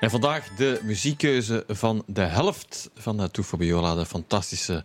En vandaag de muziekkeuze van de helft van de Fabiola, de fantastische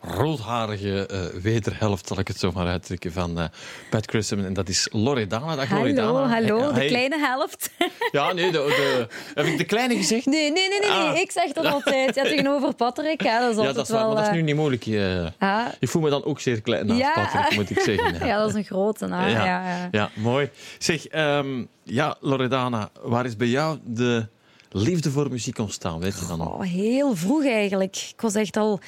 roodharige uh, wederhelft, zal ik het zo maar uitdrukken, van uh, Pat Grissom. En dat is Loredana. Dag, hallo, Loredana. hallo, de kleine helft. Ja, nee, de, de, heb ik de kleine gezegd? Nee, nee, nee, nee, ah. ik zeg dat altijd. Ja, tegenover Patrick, ja, dat is ja, dat is wel... Maar dat is nu niet moeilijk. Je, ah. je voelt me dan ook zeer klein naast ja. Patrick, moet ik zeggen. Ja, ja dat is een grote. Nou, ja. Ja, ja. mooi. Zeg, um, ja, Loredana, waar is bij jou de liefde voor muziek ontstaan? Weet je dan oh, heel vroeg eigenlijk. Ik was echt al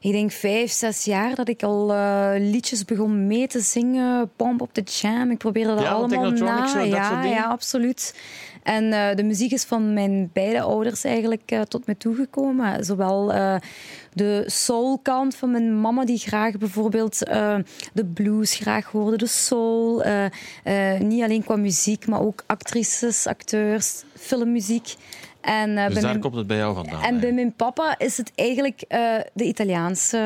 ik denk vijf, zes jaar dat ik al uh, liedjes begon mee te zingen. Pomp op de jam. Ik probeerde dat ja, allemaal na. Zo, ja, ja, absoluut. En uh, de muziek is van mijn beide ouders eigenlijk uh, tot me toegekomen. Zowel de soulkant van mijn mama, die graag bijvoorbeeld de blues graag hoorde, de soul. niet alleen qua muziek, maar ook actrices, acteurs, filmmuziek. En, uh, dus daar mijn, komt het bij jou vandaan? En bij mijn papa is het eigenlijk uh, de Italiaanse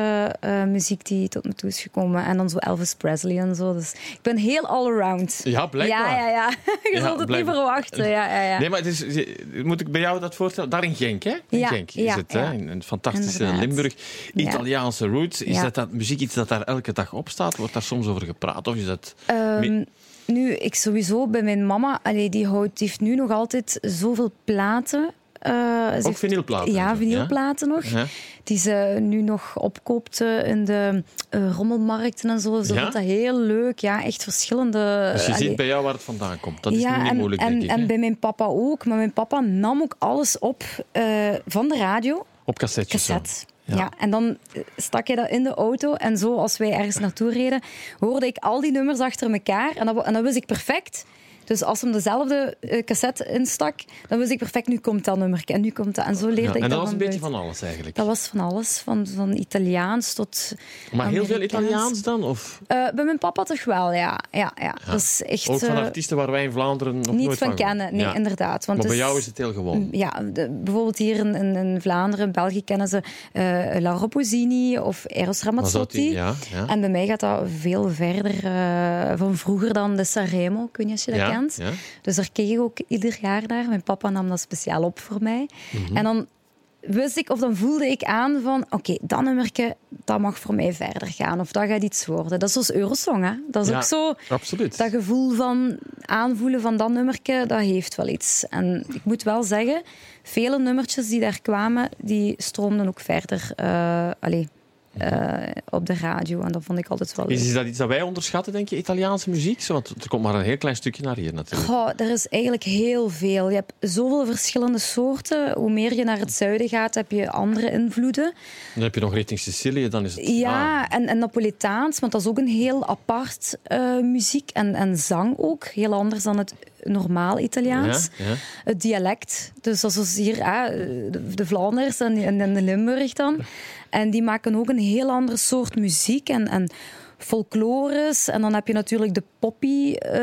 uh, muziek die tot me toe is gekomen. En dan zo Elvis Presley en zo. Dus ik ben heel all-around. Ja, blijkbaar. Ja, ja, ja. Je ja, zult het niet verwachten. Ja, ja, ja. Nee, maar het is, moet ik bij jou dat voorstellen? Daar in Genk, hè? In ja, Genk is het, hè? In een fantastische Inderdaad. Limburg. Italiaanse roots. Is dat, dat muziek iets dat daar elke dag op staat? Wordt daar soms over gepraat? Of is dat... Um, nu, ik sowieso bij mijn mama, allee, die, houdt, die heeft nu nog altijd zoveel platen. Uh, Ook heeft, vinylplaten? Ja, vinylplaten ja? nog. Ja. Die ze nu nog opkoopt in de uh, rommelmarkten en zo. Ze ja? dat heel leuk. Ja, echt verschillende... Dus je allee. ziet bij jou waar het vandaan komt. Dat is ja, nu niet en, moeilijk, en, denk ik. En hè? bij mijn papa ook. Maar mijn papa nam ook alles op uh, van de radio. Op cassettes? Cassette. Ja. en dan stak je dat in de auto. En zo, als wij ergens naartoe reden, hoorde ik al die nummers achter elkaar. En dat, en dat wist ik perfect. Dus als hem dezelfde uh, cassette instak, dan wist ik perfect, nu komt dat nummer en nu komt dat. En zo leerde ja, ik en dat dat was een beetje van alles eigenlijk? Dat was van alles, van, van Italiaans tot Maar heel veel. Italiaans dan? Of? Uh, bij mijn papa toch wel, ja. ja, ja. Ja. Dat is echt, Ook van uh, artiesten waar wij in Vlaanderen nog niet nooit van kennen. Nee, Ja. inderdaad. Want Maar bij jou is het heel gewoon. Ja, de- bijvoorbeeld hier in, in, in Vlaanderen, België, kennen ze eh Laura Pausini of Eros Ramazzotti. die- ja, ja. En bij mij gaat dat veel verder eh, van vroeger dan de Sanremo. Ik weet niet of je dat Ja, ja. Dus daar keek ik ook ieder jaar naar. Mijn papa nam dat speciaal op voor mij. Mhm. En dan wist ik, of dan voelde ik aan van... Oké, dat nummerke, dat mag voor mij verder gaan. Of dat gaat iets worden. Dat is zoals Eurosong, hè. Dat is Ja, ook zo... Absoluut. Dat gevoel van aanvoelen van dat nummerke, dat heeft wel iets. En ik moet wel zeggen, vele nummertjes die daar kwamen, die stroomden ook verder eh, allee, eh, op de radio. En dat vond ik altijd wel leuk. Is, is dat iets dat wij onderschatten, denk je, Italiaanse muziek? Zo, Want er komt maar een heel klein stukje naar hier natuurlijk. Goh, er is eigenlijk heel veel. Je hebt zoveel verschillende soorten. Hoe meer je naar het zuiden gaat, heb je andere invloeden. Dan heb je nog richting Sicilië, dan is het... Ja, en, en Napolitaans, want dat is ook een heel apart eh, muziek en, en zang ook. Heel anders dan het normaal Italiaans. Ja, ja. Het dialect, dus dat is hier ah, de, de Vlaanders en, de Limburg dan. En die maken ook een heel andere soort muziek en, en folklores. En dan heb je natuurlijk de poppy eh,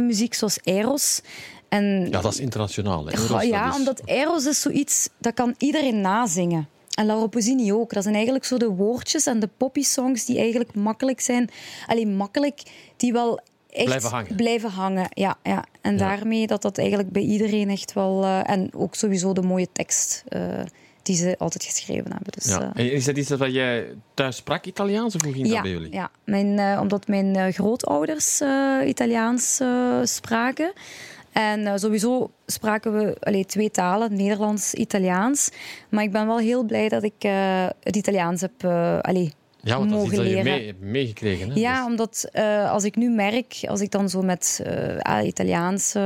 muziek zoals Eros. En Ja, dat is internationaal. Hè. Eros, ja, is- omdat Eros is zoiets, dat kan iedereen nazingen. En Laura Pausini ook. Dat zijn eigenlijk zo de woordjes en de poppy-songs die eigenlijk makkelijk zijn. Alleen makkelijk, die wel echt Blijven hangen. blijven hangen. Ja, ja. En daarmee dat dat eigenlijk bij iedereen echt wel... eh, en ook sowieso de mooie tekst eh, die ze altijd geschreven hebben. Dus, Ja. eh, En is dat iets dat jij thuis sprak, Italiaans, of hoe ging dat bij jullie? ja. Mijn, omdat mijn grootouders Italiaans spraken. En sowieso spraken we allee, twee talen, Nederlands, Italiaans. Maar ik ben wel heel blij dat ik het Italiaans heb allee, Ja, want dat is mogen dat je mee, hebt meegekregen. Hè? Ja, Dus- omdat eh, als ik nu merk, als ik dan zo met eh, ah, Italiaanse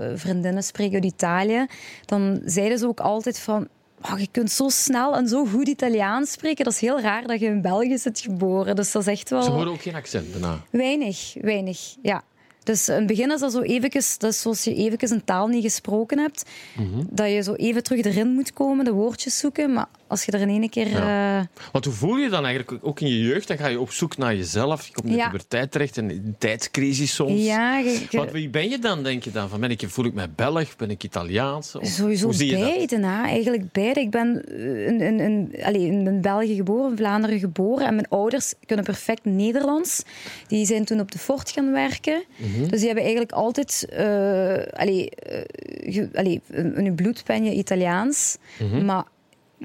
eh, vriendinnen spreek uit Italië, dan zeiden ze ook altijd van. "Oh, je kunt zo snel en zo goed Italiaans spreken. Dat is heel raar dat je in België zit geboren. Dus dat is echt wel... Ze horen ook geen accent daarna. Weinig, weinig, ja. Dus in het begin is dat zo eventjes, dat is zoals je eventjes een taal niet gesproken hebt, Mhm. dat je zo even terug erin moet komen, de woordjes zoeken. Maar als je er in één keer... Ja. eh, Want hoe voel je dan eigenlijk? Ook in je jeugd, dan ga je op zoek naar jezelf. Je komt in de puberteit terecht, en een tijdscrisis soms. ja, je- je- Wat, wie ben je dan, denk je dan? Van, ben ik, voel ik mij Belg? Ben ik Italiaans? Of, Sowieso hoe zie je dat? beide, hè. eigenlijk beide. Ik ben eh, in, in, in, allee, in België geboren, in Vlaanderen geboren. En mijn ouders kunnen perfect Nederlands. Die zijn toen op de fort gaan werken. Mhm. Dus die hebben eigenlijk altijd... allee, eh, ge- allee, in hun bloed ben je Italiaans. Maar,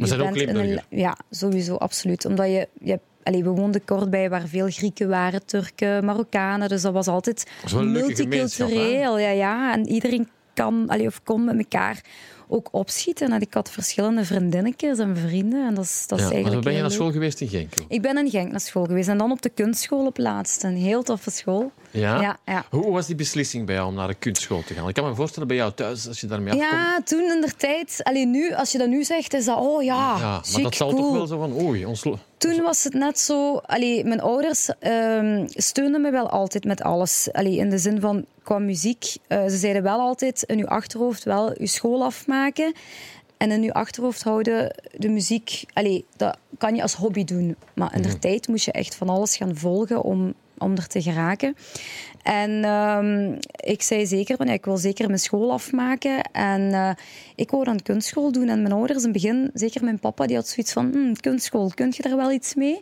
zijn ook een- Limburger. Ja, sowieso, absoluut. Omdat je... je allee, we woonden kort bij waar veel Grieken waren, Turken, Marokkanen. Dus dat was altijd multicultureel. Ja, ja. En iedereen kan, allee, of kon met elkaar ook opschieten. En ik had verschillende vriendinnetjes en vrienden. En dat is, dat is Ja, maar eigenlijk dan ben je naar leuk. school geweest in Genk? ook? Ik ben in Genk naar school geweest. En dan op de kunstschool op laatst. Een heel toffe school. Ja? Ja, ja. Hoe was die beslissing bij jou om naar de kunstschool te gaan? Ik kan me voorstellen bij jou thuis, als je daarmee afkomt. Ja, toen in de tijd. Alleen nu, als je dat nu zegt, is dat, oh ja, Ja, maar chic, dat zal cool. toch wel zo van, oei, ons... Toen was het net zo... Allee, mijn ouders ehm, steunden me wel altijd met alles. Allee, in de zin van, qua muziek. eh, ze zeiden wel altijd, in uw achterhoofd wel uw school afmaken. En in uw achterhoofd houden de muziek... Allee, dat kan je als hobby doen. Maar in de tijd moest je echt van alles gaan volgen om, om er te geraken. En ehm, ik zei zeker, van, ja, ik wil zeker mijn school afmaken. En eh, ik wou dan kunstschool doen. En mijn ouders in het begin, zeker mijn papa, die had zoiets van... "Hm, kunstschool, kun je daar wel iets mee?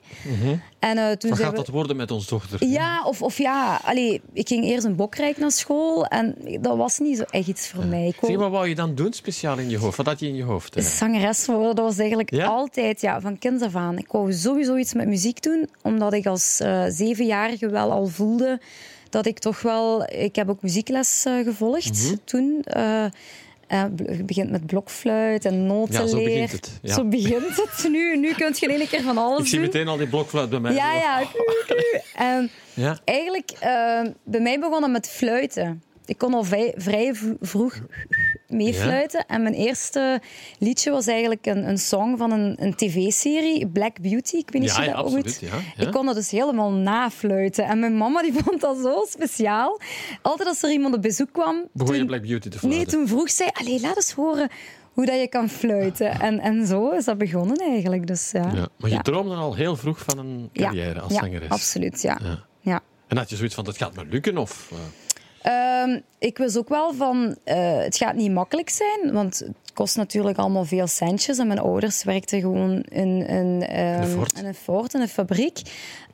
En eh, toen Wat gaat we... dat worden met ons dochter? Ja, of, of ja, allee, ik ging eerst een bokrijk naar school en dat was niet zo echt iets voor mij. Ik Zeg, wat wou je dan doen speciaal in je hoofd? Wat had je in je hoofd? hè? zangeres worden, dat was eigenlijk Ja? altijd ja, van kinds af aan. Ik wou sowieso iets met muziek doen, omdat ik als eh, zevenjarige wel al voelde dat ik toch wel... Ik heb ook muziekles eh, gevolgd Mhm. toen. je begint met blokfluit en notenleer. Ja, zo begint het, ja. Zo begint het. Nu, nu kun je één keer van alles Ik zie doen. meteen al die blokfluit bij mij. Ja, ja. En ja? Eigenlijk, eh, bij mij begon het met fluiten. Ik kon al vrij, vroeg meefluiten. En mijn eerste liedje was eigenlijk een, een song van een, een tv-serie, Black Beauty. Ik weet niet Ja, of je dat absoluut, ooit... ja. Ik kon dat dus helemaal nafluiten. En mijn mama die vond dat zo speciaal. Altijd als er iemand op bezoek kwam... Begon je toen- Black Beauty te fluiten? Nee, toen vroeg zij, allee, laat eens horen hoe dat je kan fluiten. En, en zo is dat begonnen eigenlijk. Dus, ja. Ja, maar je Ja. droomde al heel vroeg van een Ja. carrière als ja, zangeres. absoluut, ja. Ja. ja. En had je zoiets van, dat gaat me lukken? Of, eh, Ehm, ik wist ook wel van, eh, het gaat niet makkelijk zijn, want het kost natuurlijk allemaal veel centjes. En mijn ouders werkten gewoon in, in, ehm, een fort. in een fort, in een fabriek.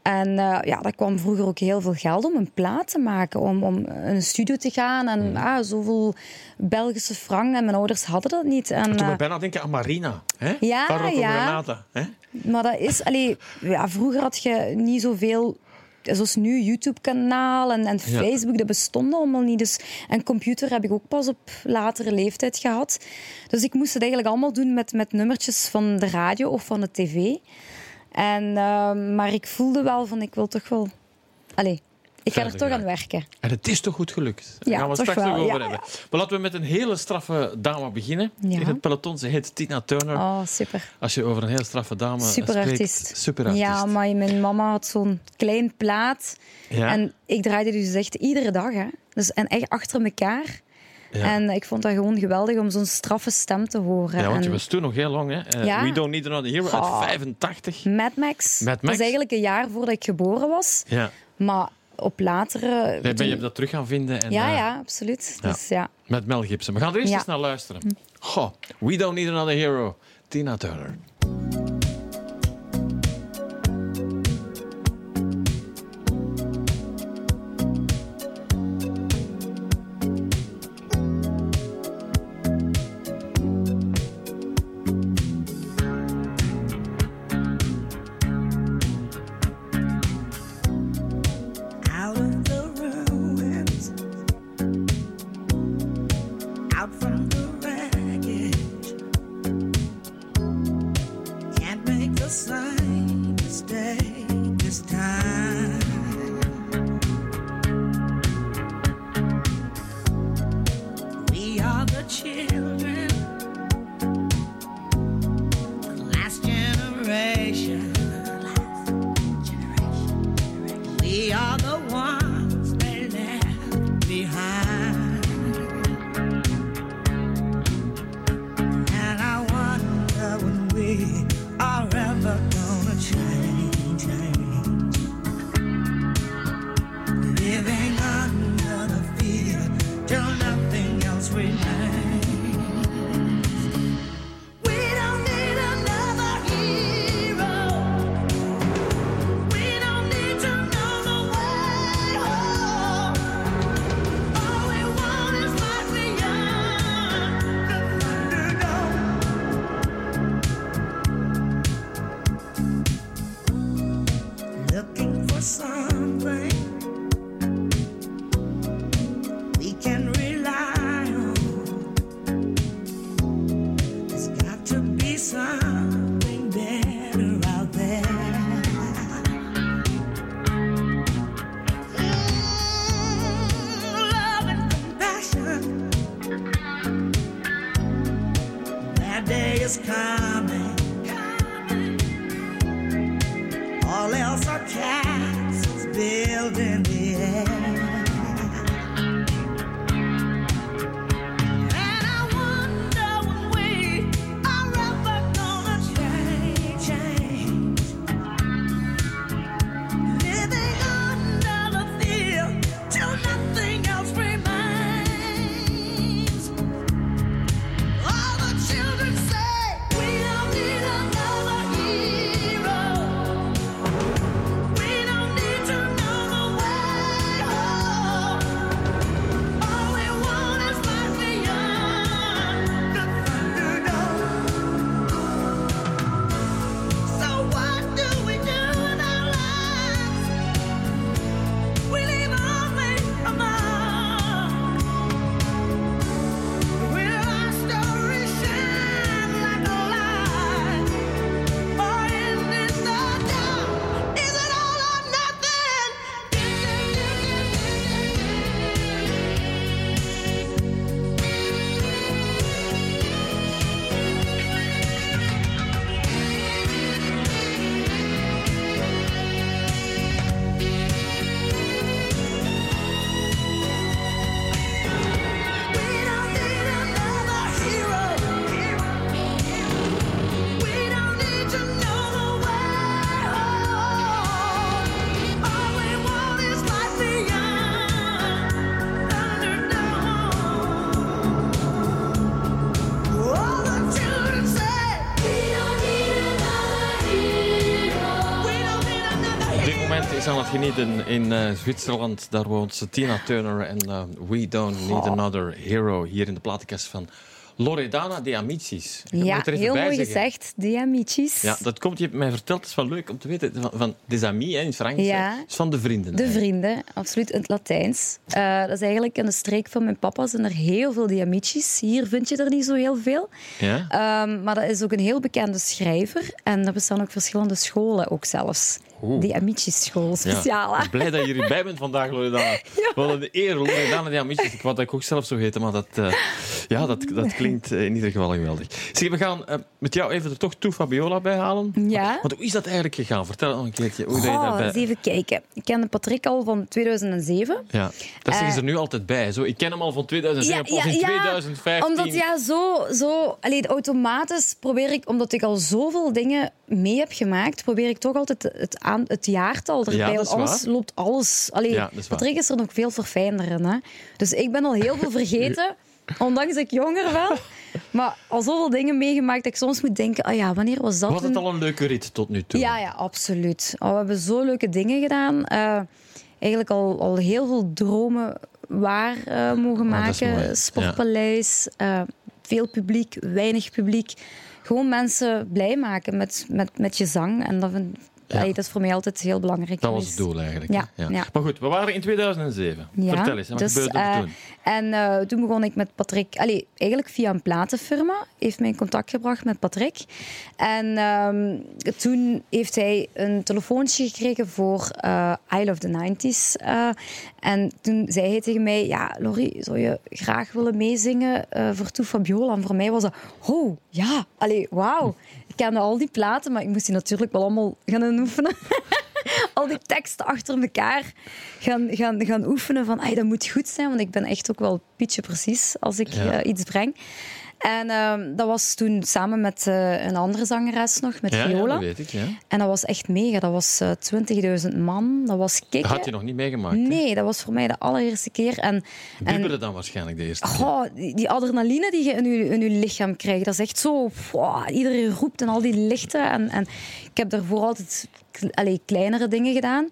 En eh, ja, daar kwam vroeger ook heel veel geld om een plaat te maken, om, om een studio te gaan. En Mm. ah, zoveel Belgische frank. En mijn ouders hadden dat niet. En, toen eh, we bijna denken aan Marina. Hè? Ja, ja. Hè? maar dat is, allee, ja, vroeger had je niet zoveel. Zoals nu, YouTube-kanaal en, en Ja. Facebook, dat bestond allemaal niet. Dus, en computer heb ik ook pas op latere leeftijd gehad. Dus ik moest het eigenlijk allemaal doen met, met nummertjes van de radio of van de tv. En, ehm, maar ik voelde wel van, ik wil toch wel... Allee, ik ga er toch aan werken. En het is toch goed gelukt? Daar Ja, gaan we toch straks wel, nog over ja, hebben. Maar laten we met een hele straffe dame beginnen. In het peloton, ze heet Tina Turner. Oh, super. Als je over een heel straffe dame Superartiest. spreekt. Superartiest. Ja, maar mijn mama had zo'n klein plaat. Ja. En ik draaide dus echt iedere dag. Hè. Dus, en echt achter elkaar. Ja. En ik vond dat gewoon geweldig om zo'n straffe stem te horen. Ja, want je was toen nog heel lang. Hè? Eh, Ja. We Don't Need Another Hero uit 85. Mad Max. Mad Dat Max. is eigenlijk een jaar voordat ik geboren was. Ja. Maar op latere... Nee, ben je dat terug gaan vinden? En, ja, eh, ja, absoluut. ja. Dus ja. Met Mel Gibson. We gaan er eerst Ja. eens naar luisteren. Goh, We Don't Need Another Hero. Tina Turner. Out from the in eh, Zwitserland. Daar woont ze Tina Turner en eh, We Don't Need Another Hero. Hier in de platenkast van Loredana de Amicis. Ja, heel mooi zeggen. gezegd. De amicis. Ja, dat komt, je hebt mij verteld, het is wel leuk om te weten, van, van des amis hè, in het Frans. Ja. is van de vrienden. De vrienden, absoluut in het Latijns. Eh, dat is eigenlijk in de streek van mijn papa zijn er heel veel diamicis. Hier vind je er niet zo heel veel. Ja? Ehm, maar dat is ook een heel bekende schrijver. En er bestaan ook verschillende scholen ook zelfs. Oeh. Die Amicis school Ja. speciaal. hè. Blij dat je hierbij bent vandaag, Loredana. Wat een eer, Loredana de Amicis. Ik wou dat ik ook zelf zo heette, maar dat, eh, ja, dat, dat klinkt eh, in ieder geval geweldig. Zeg, we gaan eh, met jou even er toch toe Fabiola bij halen. Ja. Want hoe is dat eigenlijk gegaan? Vertel nog een keertje hoe dat je Oh, daarbij... eens even kijken. Ik kende Patrick al van 2007. Ja, dat zeggen ze er nu altijd bij. Zo, ik ken hem al van 2007 of in 2015. Omdat ja, zo, zo allee, automatisch probeer ik, omdat ik al zoveel dingen mee heb gemaakt, probeer ik toch altijd het, aan, het jaartal erbij. Ja, want is anders waar. loopt alles. Allee, Ja, is. Patrick is er nog veel verfijnder in. Hè? Dus ik ben al heel veel vergeten, ondanks dat ik jonger ben. Maar al zoveel dingen meegemaakt dat ik soms moet denken: ah ja, wanneer was dat? Was het toen? al een leuke rit tot nu toe? Ja, ja, absoluut. Oh, we hebben zo leuke dingen gedaan. Eh, eigenlijk al, al heel veel dromen waar eh, mogen Oh, is maken. Ja. Sportpaleis, eh, veel publiek, weinig publiek. Gewoon mensen blij maken met, met, met je zang. En dat, vind. Allee, dat is voor mij altijd heel belangrijk Dat was het doel eigenlijk. Ja. Maar goed, we waren in 2007. Ja, Vertel eens, wat dus, gebeurde er eh, toen? En eh, toen begon ik met Patrick... Allee, eigenlijk via een platenfirma heeft mij in contact gebracht met Patrick. En ehm, toen heeft hij een telefoontje gekregen voor eh I Love the 90s. eh, en toen zei hij tegen mij... Ja, Laurie, zou je graag willen meezingen eh, voor Toe Fabiola? En voor mij was dat... Oh, ja. Allee, wauw. Ik kende al die platen, maar ik moest die natuurlijk wel allemaal gaan oefenen al die teksten achter elkaar gaan, gaan, gaan oefenen van "Ai, dat moet goed zijn, want ik ben echt ook wel pietje precies als ik Ja. eh, iets breng. En ehm, dat was toen samen met eh, een andere zangeres nog, met Ja, ja, Viola. dat weet ik. Ja. en dat was echt mega. Dat was eh 20.000 man. Dat was Dat kicken. had je nog niet meegemaakt. hè? Nee, dat was voor mij de allereerste keer. En, en Bibberen dan waarschijnlijk de eerste keer. Goh, die, die adrenaline die je in je, in je lichaam krijgt, dat is echt zo... wow, iedereen roept en al die lichten. En, en ik heb daarvoor altijd allee, kleinere dingen gedaan.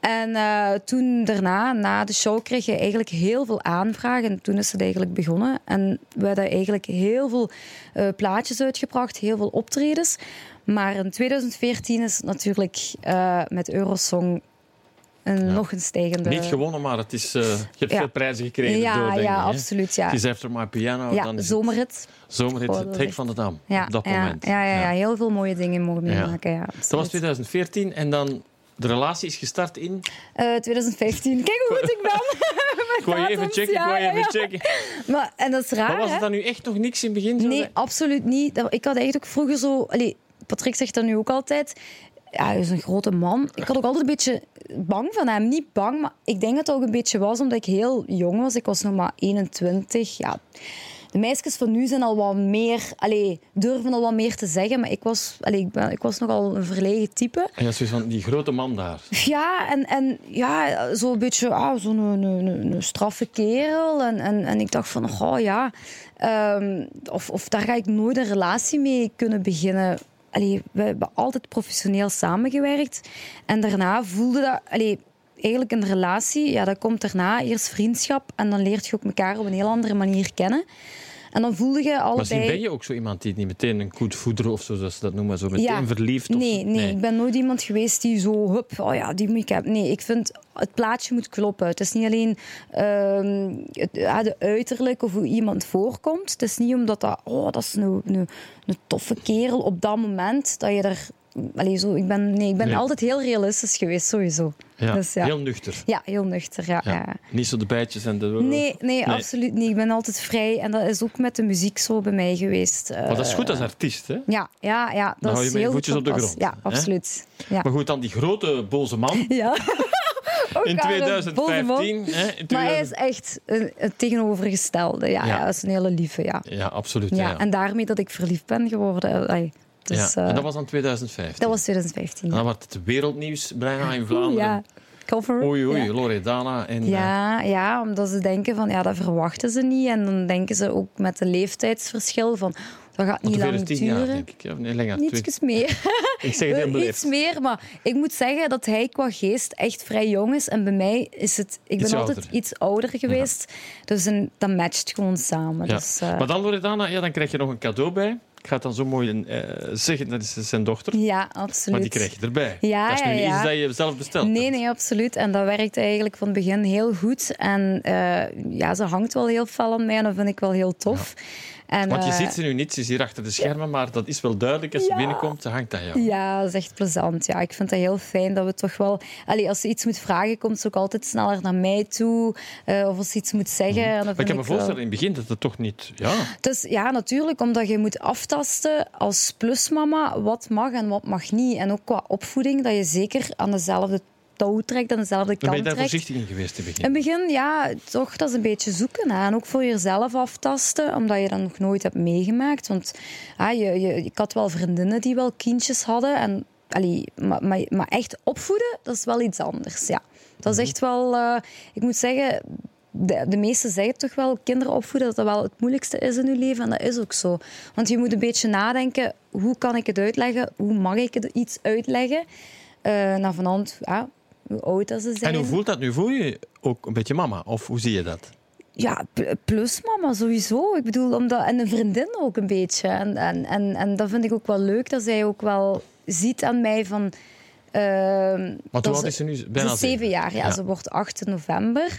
En eh, toen daarna, na de show, kreeg je eigenlijk heel veel aanvragen. En toen is het eigenlijk begonnen. En we hadden eigenlijk heel veel eh, plaatjes uitgebracht, heel veel optredens. Maar in 2014 is het natuurlijk eh, met Eurosong een, Ja. nog een stijgende... Niet gewonnen, maar het is, je hebt Ja. veel prijzen gekregen Ja, door, denk ja, hè? absoluut, ja. Het is After My Piano, ja, dan is zomerrit. het zomerhit, Oh, het hek van de Dam. Ja, op dat ja, moment. Ja, ja, ja, heel veel mooie dingen mogen Ja. meemaken. Ja, Dat was absoluut. 2014 en dan de relatie is gestart in... Eh, 2015. Kijk hoe goed ik ben. Ik wou je even checken, ja, je even ja. checken. Maar, en dat is raar, Maar was het dan nu echt nog niks in het begin? Nee, dat- absoluut niet. Ik had eigenlijk ook vroeger zo... Allee, Patrick zegt dat nu ook altijd. Ja, hij is een grote man. Ik had ook altijd een beetje bang van hem. Niet bang, maar ik denk dat het ook een beetje was omdat ik heel jong was. Ik was nog maar 21. Ja. De meisjes van nu zijn al wat meer... Allee, durven al wat meer te zeggen. Maar ik was, allee, ik, ben, ik was nogal een verlegen type. En ja, zoiets van die grote man daar. Ja, en, en ja, zo'n beetje ah, zo'n een, een, een, een straffe kerel. En, en, en ik dacht van, oh ja, ehm, of, of daar ga ik nooit een relatie mee kunnen beginnen. Allee, we hebben altijd professioneel samengewerkt. En daarna voelde dat... Allee, eigenlijk een relatie, ja, dat komt daarna. Eerst vriendschap en dan leert je ook elkaar op een heel andere manier kennen. En dan voelde je allebei... Misschien ben je ook zo iemand die niet meteen een goed voeder of zo, zoals ze dat noemen, zo meteen Ja. verliefd. Of, Nee, nee, ik ben nooit iemand geweest die zo, hup, oh ja, die moet ik hebben. Nee, ik vind het plaatje moet kloppen. Het is niet alleen ehm, het, ja, de uiterlijk of hoe iemand voorkomt. Het is niet omdat dat, oh, dat is een, een, een toffe kerel op dat moment dat je er. Allee, zo, ik ben, nee, ik ben Nee. altijd heel realistisch geweest, sowieso. Ja, Dus ja. Heel nuchter. Ja, heel nuchter. Ja, Ja. Niet zo de bijtjes en de... Nee, nee, absoluut niet. Ik ben altijd vrij. En dat is ook met de muziek zo bij mij geweest. Maar dat is goed als artiest, hè? Ja, ja, ja. Dat Dan hou je met je heel voetjes op de grond. Ja, absoluut. Ja. Maar goed, dan die grote boze man Ja. In aan een boze man. 2015. Hè, in Maar hij is 2000 echt een, een tegenovergestelde. Ja, dat is een hele lieve. Ja. Ja, absoluut. Ja. En daarmee dat ik verliefd ben geworden. Allee, dus, Ja. eh, En dat was dan 2015. dat was 2015. En dan werd het wereldnieuws bijna in Vlaanderen. ja. Cover. Oei, oei, Ja. Loredana. En, eh, Ja, ja, omdat ze denken van ja, dat verwachten ze niet. En dan denken ze ook met de leeftijdsverschil van dat gaat niet lang tien jaar, duren. denk ik. Ja, nee, langer. Twee- Niets meer. Ik zeg het heel Iets meer, maar ik moet zeggen dat hij qua geest echt vrij jong is. En bij mij is het... Ik Iets ben altijd iets ouder geweest. Dus een, dat matcht gewoon samen. Ja. Dus, eh, Maar dan, Loredana, ja, dan krijg je nog een cadeau bij. Ga het dan zo mooi eh, zeggen, dat is zijn dochter. ja, absoluut. Maar die krijg je erbij. Ja, dat is nu ja. iets dat je zelf bestelt. Nee, nee, absoluut. En dat werkt eigenlijk van het begin heel goed. En eh, ja, ze hangt wel heel fel aan mij en dat vind ik wel heel tof. En, Want je eh, ziet ze nu niet, ze is hier achter de schermen, maar dat is wel duidelijk. Als ze Ja. binnenkomt, ze hangt aan jou. Ja, dat is echt plezant. Ja, ik vind het heel fijn dat we toch wel... Allee, als ze iets moet vragen, komt ze ook altijd sneller naar mij toe. Eh, of als ze iets moet zeggen. en dat Mhm. Maar ik kan me wel- voorstellen in het begin dat het toch niet... Ja, Dus ja, natuurlijk, omdat je moet aftasten als plusmama wat mag en wat mag niet. En ook qua opvoeding, dat je zeker aan dezelfde touw trekt, aan dezelfde dan ben je kant daar trekt. voorzichtig in geweest in het begin. In het begin, ja, toch, dat is een beetje zoeken. Hè. En ook voor jezelf aftasten, omdat je dat nog nooit hebt meegemaakt. Want ah, je, je, ik had wel vriendinnen die wel kindjes hadden. En, allee, maar, maar, maar echt opvoeden, dat is wel iets anders, ja. Dat Mhm. is echt wel... eh, ik moet zeggen, de, de meesten zeggen toch wel, kinderen opvoeden, dat dat wel het moeilijkste is in je leven. En dat is ook zo. Want je moet een beetje nadenken, hoe kan ik het uitleggen? Hoe mag ik het iets uitleggen? Eh naar van hand, ja, hoe oud dat ze zijn. En hoe voelt dat nu? Voel je ook een beetje mama? Of hoe zie je dat? Ja, pl- plus mama sowieso. Ik bedoel, omdat, en een vriendin ook een beetje. En, en, en, en dat vind ik ook wel leuk, dat zij ook wel ziet aan mij van... ehm, Want dat hoe oud is ze nu? Bijna ze is zeven jaar, ja. Ja. Ze wordt 8 november.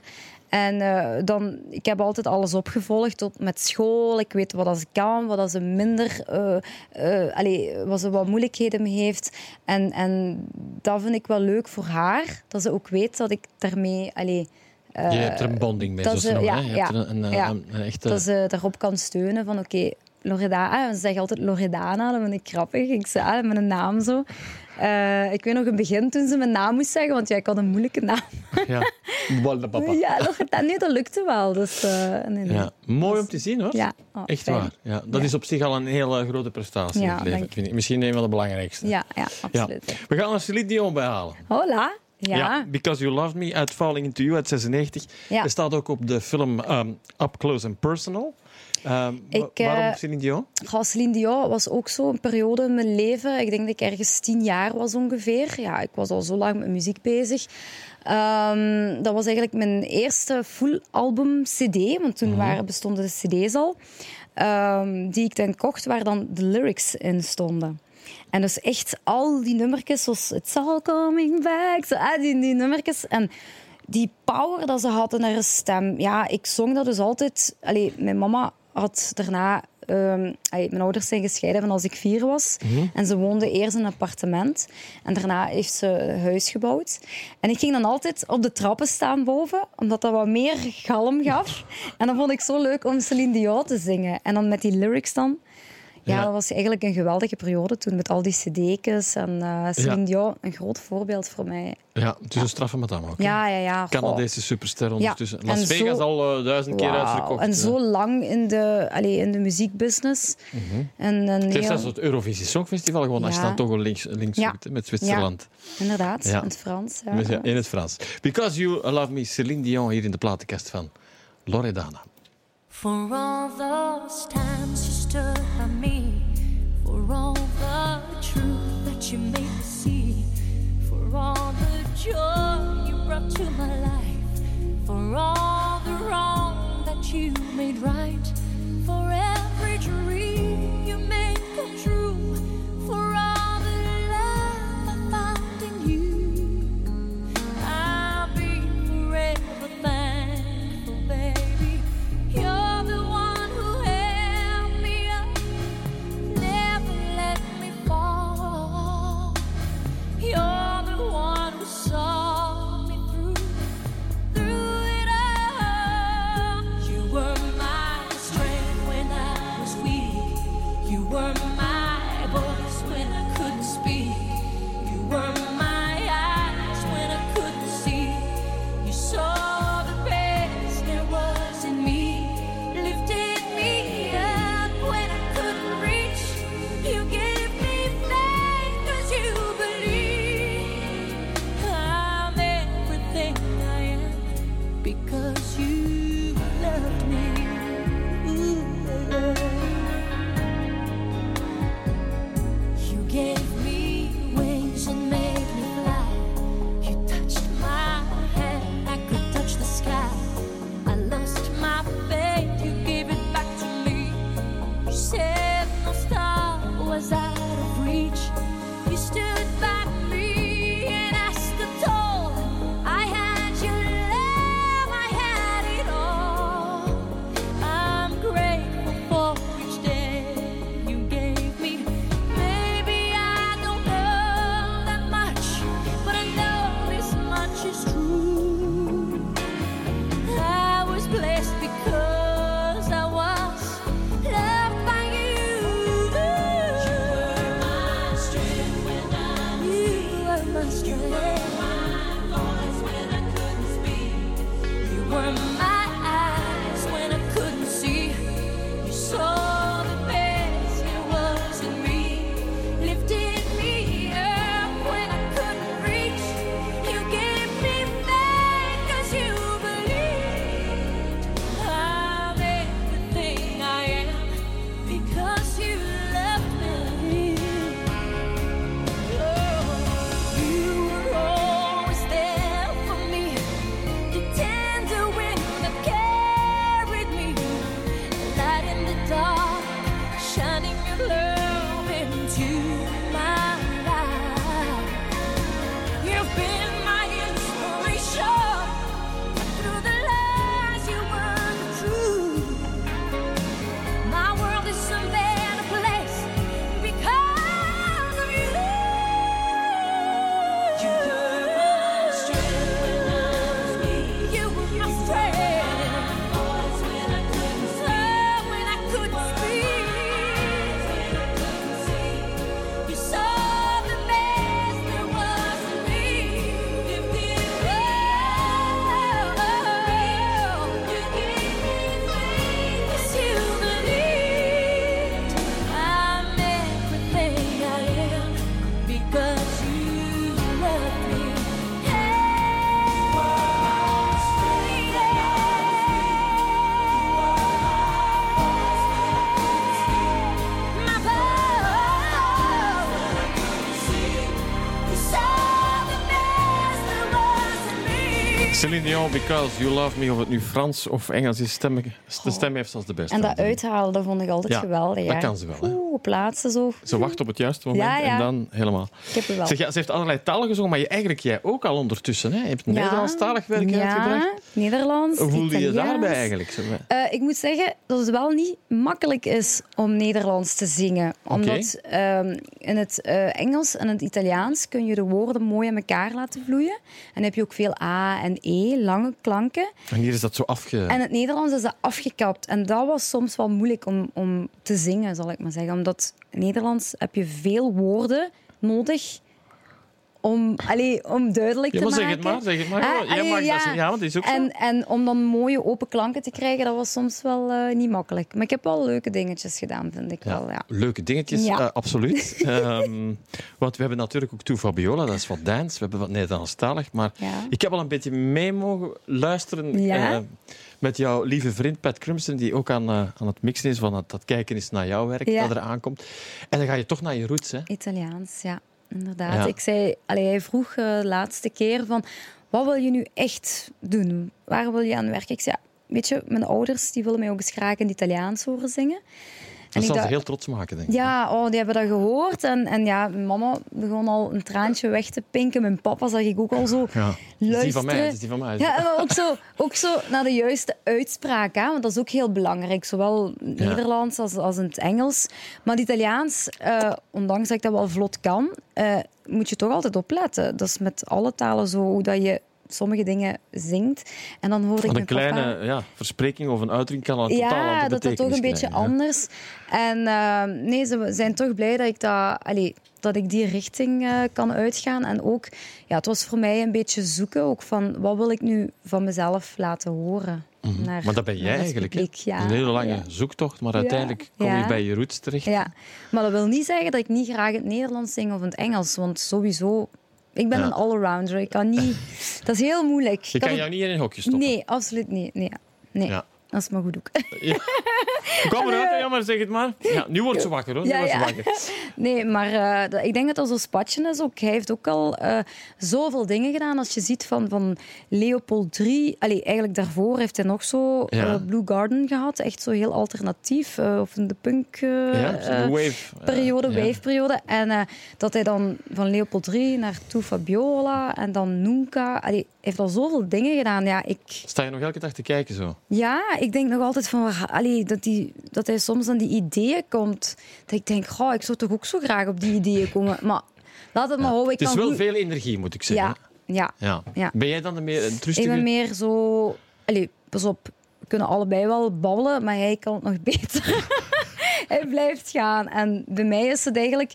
En eh, dan, ik heb altijd alles opgevolgd tot met school. Ik weet wat dat ze kan, wat dat ze minder, eh eh, allee, wat ze wat moeilijkheden mee heeft. En, en dat vind ik wel leuk voor haar, dat ze ook weet dat ik daarmee, allee, je hebt er een bonding mee, dat ze ze- noemen. ja, hè? Je ja, hebt een, een, ja. een, een echte... dat ze daarop kan steunen van oké, Loredana, ze zeggen altijd Loredana, dat vind ik grappig. Ik zei met een naam zo. Eh, ik weet nog in het begin toen ze mijn naam moest zeggen, want ja, ik had een moeilijke naam. Ja. Walda papa. Ja, Loredana, nee, dat lukte wel. Dus, eh, nee, nee. Ja, mooi om te zien hoor. Ja, oh, Echt fijn. waar. Ja, dat Ja. is op zich al een hele grote prestatie in het leven. Vind ik. Misschien een van de belangrijkste. Ja, ja, absoluut. We gaan er Celine Dion bij halen. Hola. Ja. Because You Loved Me uit Falling Into You uit 96. Ja. Er staat ook op de film um, Up Close and Personal. Um, Ik, eh, waarom Celine Dion? Celine Dion was ook zo een periode in mijn leven. Ik denk dat ik ergens tien jaar was ongeveer. Ja, ik was al zo lang met muziek bezig. Ehm, dat was eigenlijk mijn eerste full album CD, want toen waren, bestonden de CD's al. Ehm, die ik dan kocht, waar dan de lyrics in stonden. En dus echt al die nummertjes, zoals It's All Coming Back, zo, ah, die, die nummertjes. En die power dat ze had in haar stem. Ja, ik zong dat dus altijd... Allee, mijn mama had daarna... ehm, mijn ouders zijn gescheiden van als ik vier was. En ze woonde eerst in een appartement. En daarna heeft ze een huis gebouwd. En ik ging dan altijd op de trappen staan boven, omdat dat wat meer galm gaf. En dan vond ik zo leuk om Celine Dion te zingen. En dan met die lyrics dan. Ja, Ja. dat was eigenlijk een geweldige periode toen met al die cd's. En eh Celine Ja. Dion, een groot voorbeeld voor mij. Ja, het is een straffe madame ook. hè. Ja, ja, ja. Canadese superster ondertussen. Ja, Las en Vegas zo- al eh, duizend keer Wauw, uitverkocht. En eh. zo lang in de, allee, in de muziekbusiness. En een Het heeft heel- zelfs het Eurovisie Songfestival gewoon. Als je Ja. dan toch wel links, links Ja. zoekt, met Zwitserland. Inderdaad, Ja. in het Frans. Ja. Ja, in het Frans. Because You Love Me, Celine Dion hier in de platenkast van Loredana. For all those times you stood by me, for all the truth that you made me see, for all the joy you brought to my life, for all the wrong that you made right, for every dream You were my Celine Dion, Because You Love Me, of het nu Frans of Engels is, stem, de stem heeft als de beste. En dat uithalen, dat vond ik altijd Ja, geweldig. dat hè. kan ze wel, hè. Plaatsen. Zo. Ze wacht op het juiste moment Ja, ja. en dan helemaal. Ik heb wel. Zeg, ja, ze heeft allerlei talen gezongen, maar je, eigenlijk jij ook al ondertussen. Hè? Je hebt Nederlandstalig werk ja, uitgebracht. Nederlands, Hoe voelde je je daarbij eigenlijk? Eh, ik moet zeggen dat het wel niet makkelijk is om Nederlands te zingen. Omdat ehm, in het eh, Engels en het Italiaans kun je de woorden mooi aan elkaar laten vloeien. En heb je ook veel A en E, lange klanken. En hier is dat zo afge... En het Nederlands is dat afgekapt. En dat was soms wel moeilijk om, om te zingen, zal ik maar zeggen. Omdat Nederlands heb je veel woorden nodig om, allee, om duidelijk Ja, te maar maken. zeg het maar, zeg het maar. Ah, allee, mag ja. zeggen. Ja, want is ook zo. En, en om dan mooie open klanken te krijgen, dat was soms wel eh, niet makkelijk. Maar ik heb wel leuke dingetjes gedaan, vind ik wel. Ja. Leuke dingetjes, Ja. eh, absoluut. Ehm, want we hebben natuurlijk ook Toe Fabiola, dat is wat dance. We hebben wat Nederlandstalig. Maar Ja. ik heb al een beetje mee mogen luisteren Ja. eh, met jouw lieve vriend Pat Crimson, die ook aan, eh, aan het mixen is, van het, dat kijken is naar jouw werk Ja. dat er aankomt. En dan ga je toch naar je roots, hè? Italiaans, ja, inderdaad. Ja. Ik zei, allee, hij vroeg eh, de laatste keer van, wat wil je nu echt doen? Waar wil je aan werken? Ik zei, ja, weet je, mijn ouders die willen mij ook eens graag in het Italiaans horen zingen. Dat ik zal ze heel trots maken, denk ik. Ja, oh, die hebben dat gehoord. En, en ja, mama begon al een traantje weg te pinken. Mijn papa zag ik ook al zo Ja. Dat is die luisteren. van mij, dat is die van mij. Ja, maar ook zo, ook zo naar de juiste uitspraak. Hè? Want dat is ook heel belangrijk. Zowel Nederlands als, als in het Engels. Maar het Italiaans, eh, ondanks dat ik dat wel vlot kan, eh, moet je toch altijd opletten. Dat is met alle talen zo, hoe dat je sommige dingen zingt. En dan hoorde ik een mijn papa... kleine ja, verspreking of een uitdrukking kan al een totaal Ja, andere dat dat toch een beetje krijgen, anders. En eh, nee, ze zijn toch blij dat ik, dat, allee, dat ik die richting eh, kan uitgaan. En ook, ja, het was voor mij een beetje zoeken ook van wat wil ik nu van mezelf laten horen. Naar, Mhm. Maar dat ben jij eigenlijk. publiek. Ja, een hele lange ja. zoektocht, maar uiteindelijk kom je Ja. bij je roots terecht. Ja, maar dat wil niet zeggen dat ik niet graag in het Nederlands zing of in het Engels. Want sowieso, ik ben Ja. een allrounder. Ik kan niet... Dat is heel moeilijk. Je Ik kan jou niet in een hokje stoppen. Nee, absoluut niet. Nee, nee. Ja. Dat is maar goed ook. Kom eruit, hè, ja, maar zeg het maar. Ja, nu wordt ze wakker, hoor. Nu Ja, wordt ze ja. wakker. Nee, maar eh, ik denk dat dat zo'n spatje is ook. Hij heeft ook al eh, zoveel dingen gedaan. Als je ziet van, van Leopold III... Allee, eigenlijk daarvoor heeft hij nog zo Ja. eh, Blue Garden gehad. Echt zo heel alternatief. eh, of in de punk... eh, Ja, zo'n eh, wave. eh, periode, ja. wave-periode. En eh, dat hij dan van Leopold III naar Tu Fabiola en dan Nunca... Allee, hij heeft al zoveel dingen gedaan. Ja, ik, Sta je nog elke dag te kijken zo? ja, ik denk nog altijd van... Allee, dat, die, dat hij soms aan die ideeën komt. Dat ik denk, goh, ik zou toch ook zo graag op die ideeën komen. Maar laat het maar houden. Ik Het is wel goed- veel energie, moet ik zeggen. Ja, ja. Ja. Ben jij dan de meer een Ik ben meer zo... Allee, pas op. We kunnen allebei wel babbelen, maar hij kan het nog beter. hij blijft gaan. En bij mij is het eigenlijk...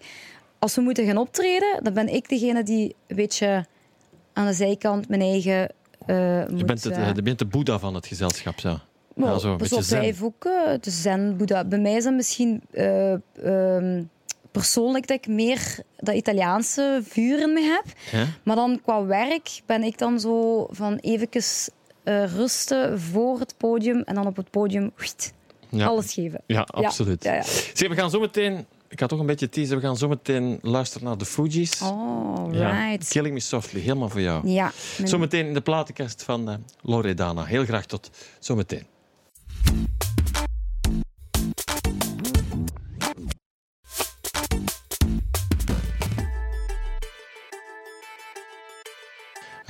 Als we moeten gaan optreden, dan ben ik degene die een beetje aan de zijkant mijn eigen... eh, Je moet, bent, het, eh, je bent de boeddha van het gezelschap, zo. Ja, zo, pas op, zen. wij heeft ook de zen, Boeddha. Bij mij is dat misschien eh, ehm, persoonlijk dat ik meer dat Italiaanse vuur in me heb. Ja? Maar dan qua werk ben ik dan zo van eventjes eh, rusten voor het podium en dan op het podium Ja. alles geven. Ja, absoluut. Ja, we gaan zo meteen... Ik ga toch een beetje teasen. We gaan zo meteen luisteren naar de Fugees. Oh, right. Killing Me Softly, helemaal voor jou. Ja, Zometeen in de platenkast van eh, Loredana. Heel graag tot zometeen.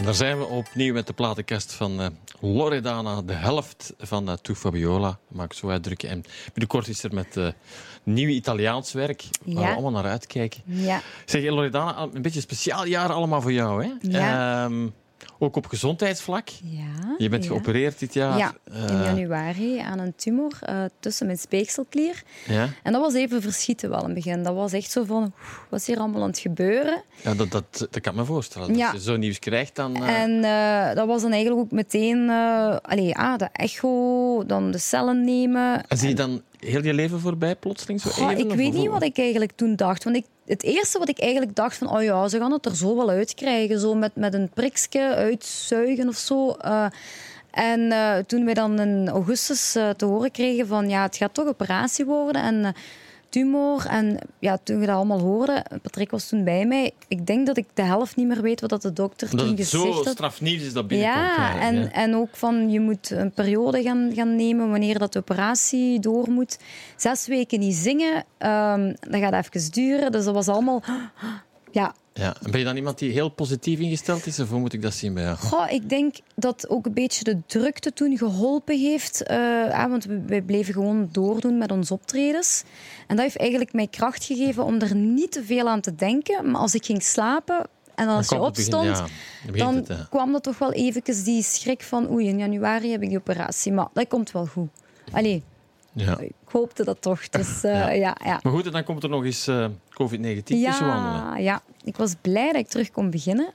En daar zijn we opnieuw met de platenkast van eh, Loredana, de helft van uh, Tu Fabiola. Mag ik zo uitdrukken. En binnenkort is er met eh, nieuw Italiaans werk, waar we allemaal naar uitkijken. ja. Zeg, Loredana, een beetje een speciaal jaar allemaal voor jou, hè? Ja. Ehm, ook op gezondheidsvlak. ja. Je bent ja. geopereerd dit jaar. Ja, in Eh, januari aan een tumor eh, tussen mijn speekselklier. ja. En dat was even verschieten wel in het begin. Dat was echt zo van, wat is hier allemaal aan het gebeuren? ja dat, dat, dat kan ik me voorstellen. Ja. Als je zo nieuws krijgt, dan... eh, En dat was dan eigenlijk ook meteen allee, ah, de echo, dan de cellen nemen. en zie je dan heel je leven voorbij plotseling zo even? ik weet niet wat ik eigenlijk toen dacht. Want ik, het eerste wat ik eigenlijk dacht van, oh ja, ze gaan het er zo wel uitkrijgen. Zo met, met een prikje uitzuigen of zo. Eh, en eh, toen wij dan in augustus eh, te horen kregen van, ja, het gaat toch operatie worden. En tumor. En ja, toen je dat allemaal hoorde, Patrick was toen bij mij. Ik denk dat ik de helft niet meer weet wat dat de dokter Omdat toen gezegd zo had. strafnieuws is dat binnenkomt. Ja, en, en ook van je moet een periode gaan, gaan nemen wanneer dat de operatie door moet. Zes weken niet zingen, ehm, dat gaat even duren. Dus dat was allemaal... Ja, Ja. En ben je dan iemand die heel positief ingesteld is? Of hoe moet ik dat zien bij jou? Goh, ik denk dat ook een beetje de drukte toen geholpen heeft. eh, ah, want we, wij bleven gewoon doordoen met onze optredens. En dat heeft eigenlijk mij kracht gegeven om er niet te veel aan te denken. Maar als ik ging slapen en als je begin- opstond, ja, dan het, kwam dat toch wel eventjes die schrik van oei, in januari heb ik die operatie. Maar dat komt wel goed. Allee, Ja. ik hoopte dat toch. Dus eh, Ja. ja, ja. Maar goed, en dan komt er nog eens eh, COVID-19 tussen wandelen. Ja, ja, ik was blij dat ik terug kon beginnen.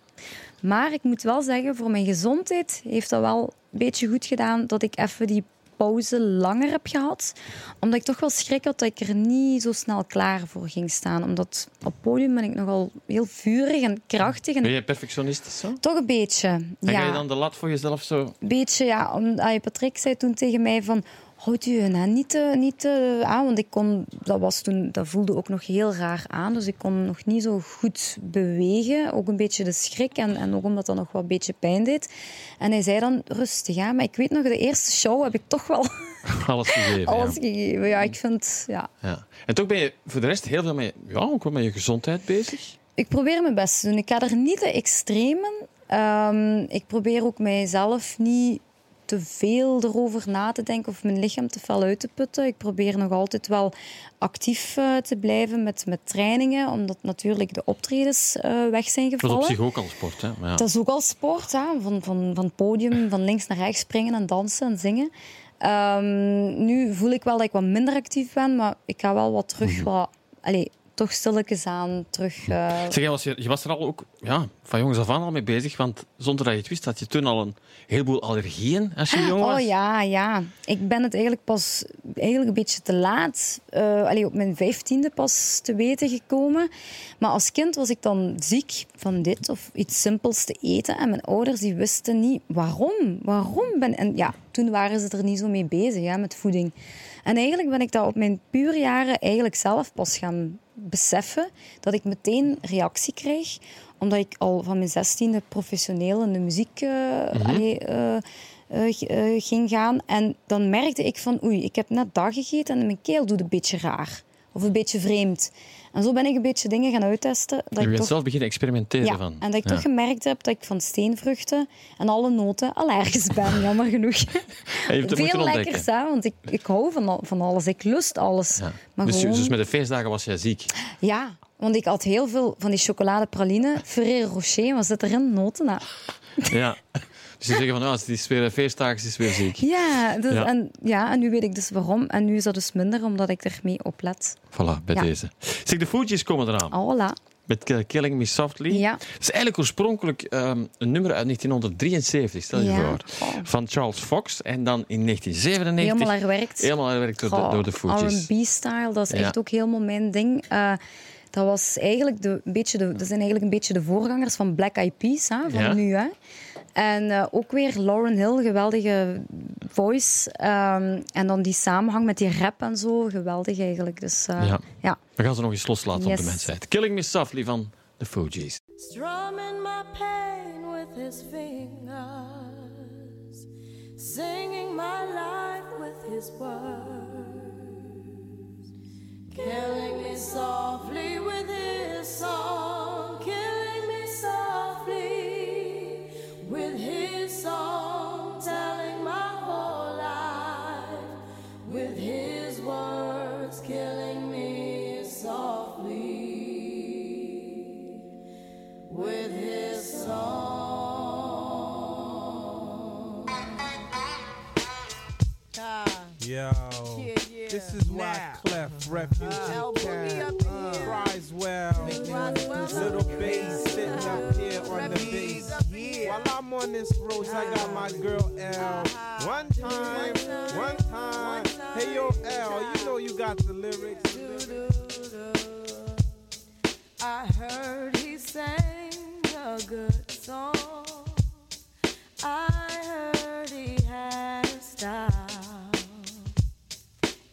Maar ik moet wel zeggen, voor mijn gezondheid heeft dat wel een beetje goed gedaan dat ik even die pauze langer heb gehad. Omdat ik toch wel schrik had dat ik er niet zo snel klaar voor ging staan. Omdat op podium ben ik nogal heel vurig en krachtig. En Ben je perfectionistisch zo? toch een beetje. En ga je Ja, dan de lat voor jezelf zo... een beetje, ja. Ah, Patrick zei toen tegen mij van... Houd je nou niet, te, niet te aan, want ik kon, dat, was toen, dat voelde ook nog heel raar aan. Dus ik kon nog niet zo goed bewegen. Ook een beetje de schrik en, en ook omdat dat nog wel een beetje pijn deed. En hij zei dan rustig aan. Maar ik weet nog, de eerste show heb ik toch wel Alles gegeven. alles ja. gegeven. Ja, ik vind, ja. Ja. En toch ben je voor de rest heel veel met, ja, ook wel met je gezondheid bezig. Ik probeer mijn best te doen. Ik ga er niet te extremen. Ehm, ik probeer ook mijzelf niet te veel erover na te denken of mijn lichaam te veel uit te putten. Ik probeer nog altijd wel actief eh, te blijven met, met trainingen, omdat natuurlijk de optredens eh, weg zijn Dat is op gevallen. zich ook al sport, hè? Ja. Dat is ook al sport, hè? Van, van, van het podium, van links naar rechts springen en dansen en zingen. Ehm, nu voel ik wel dat ik wat minder actief ben, maar ik ga wel wat terug, Mhm. wat, allez, toch stilletjes aan terug. eh, Zeg, jij was, je, je was er al ook ja, van jongs af aan al mee bezig, want zonder dat je het wist, had je toen al een heleboel allergieën als je jong was. Oh ja, ja. Ik ben het eigenlijk pas eigenlijk een beetje te laat, allee, op mijn vijftiende pas te weten gekomen. Maar als kind was ik dan ziek van dit of iets simpels te eten. En mijn ouders die wisten niet waarom. Waarom ben En ja, toen waren ze er niet zo mee bezig hè, met voeding. En eigenlijk ben ik dat op mijn pure jaren eigenlijk zelf pas gaan beseffen. Dat ik meteen reactie kreeg omdat ik al van mijn zestiende professioneel in de muziek eh, allee, eh, eh, ging gaan. En dan merkte ik van, oei, ik heb net dat gegeten en mijn keel doet een beetje raar. Of een beetje vreemd. En zo ben ik een beetje dingen gaan uittesten. Dat je bent toch, zelf beginnen experimenteren ja, van. en dat ik Ja. toch gemerkt heb dat ik van steenvruchten en alle noten allergisch ben, jammer genoeg. Veel lekkers, hè, want ik, ik hou van, van alles. Ik lust alles. Ja. Maar dus, gewoon... dus met de feestdagen was jij ziek. Ja, want ik had heel veel van die chocoladepraline. Ferrero Rocher, wat zit erin? Noten. Ja. Dus ze zeggen van, nou, het is weer een feestdag, het is weer ziek. Ja, dus, Ja. En, ja, en nu weet ik dus waarom. En nu is dat dus minder, omdat ik ermee oplet. Voilà, bij Ja. deze. Zeg, de Fugees komen eraan. Oh, voilà. Met Killing Me Softly. Ja. Het is eigenlijk oorspronkelijk ehm, een nummer uit 1973, stel je Ja. voor. Oh. Van Charles Fox. En dan in 1997... Helemaal herwerkt. Helemaal herwerkt door, de, door de Fugees. R&B-style, dat is echt ook helemaal mijn ding. Eh, dat, was eigenlijk de, een beetje de, dat zijn eigenlijk een beetje de voorgangers van Black Eyed Peas hè, van nu. Hè. En eh, ook weer Lauren Hill, geweldige voice. Ehm, en dan die samenhang met die rap en zo, geweldig eigenlijk. Dus eh, Ja. ja. We gaan ze nog eens loslaten op Yes. de mensheid. Killing Me Softly van de Fugees. strumming my pain with his fingers, singing my life with his words, killing me softly with his song, with his song. Yo, Yeah, yeah. this is why Now. Clef Refugee Al, put me in cries well. Little bass sitting up uh-huh. here on the bass. While I'm on this road, I got my uh-huh. girl L. Uh-huh. One time, one time. Hey yo, L, you know you got the lyrics. I heard he sang a good song. I heard he had a style.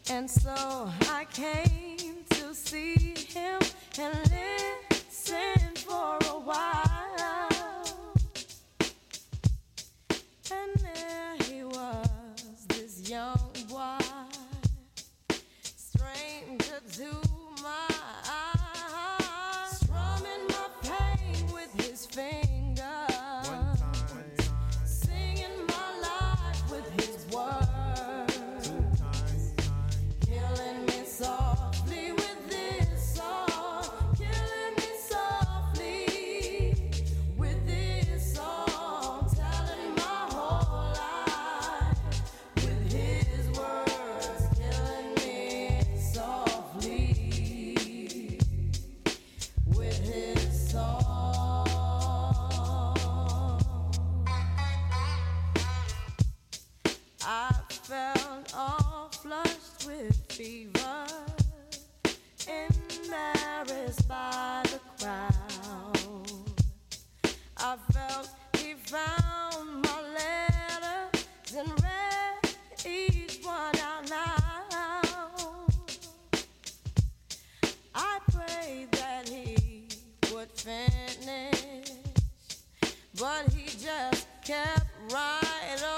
And so I came to see him and listen for a while. And there he was, this young boy, stranger to but he just kept right on,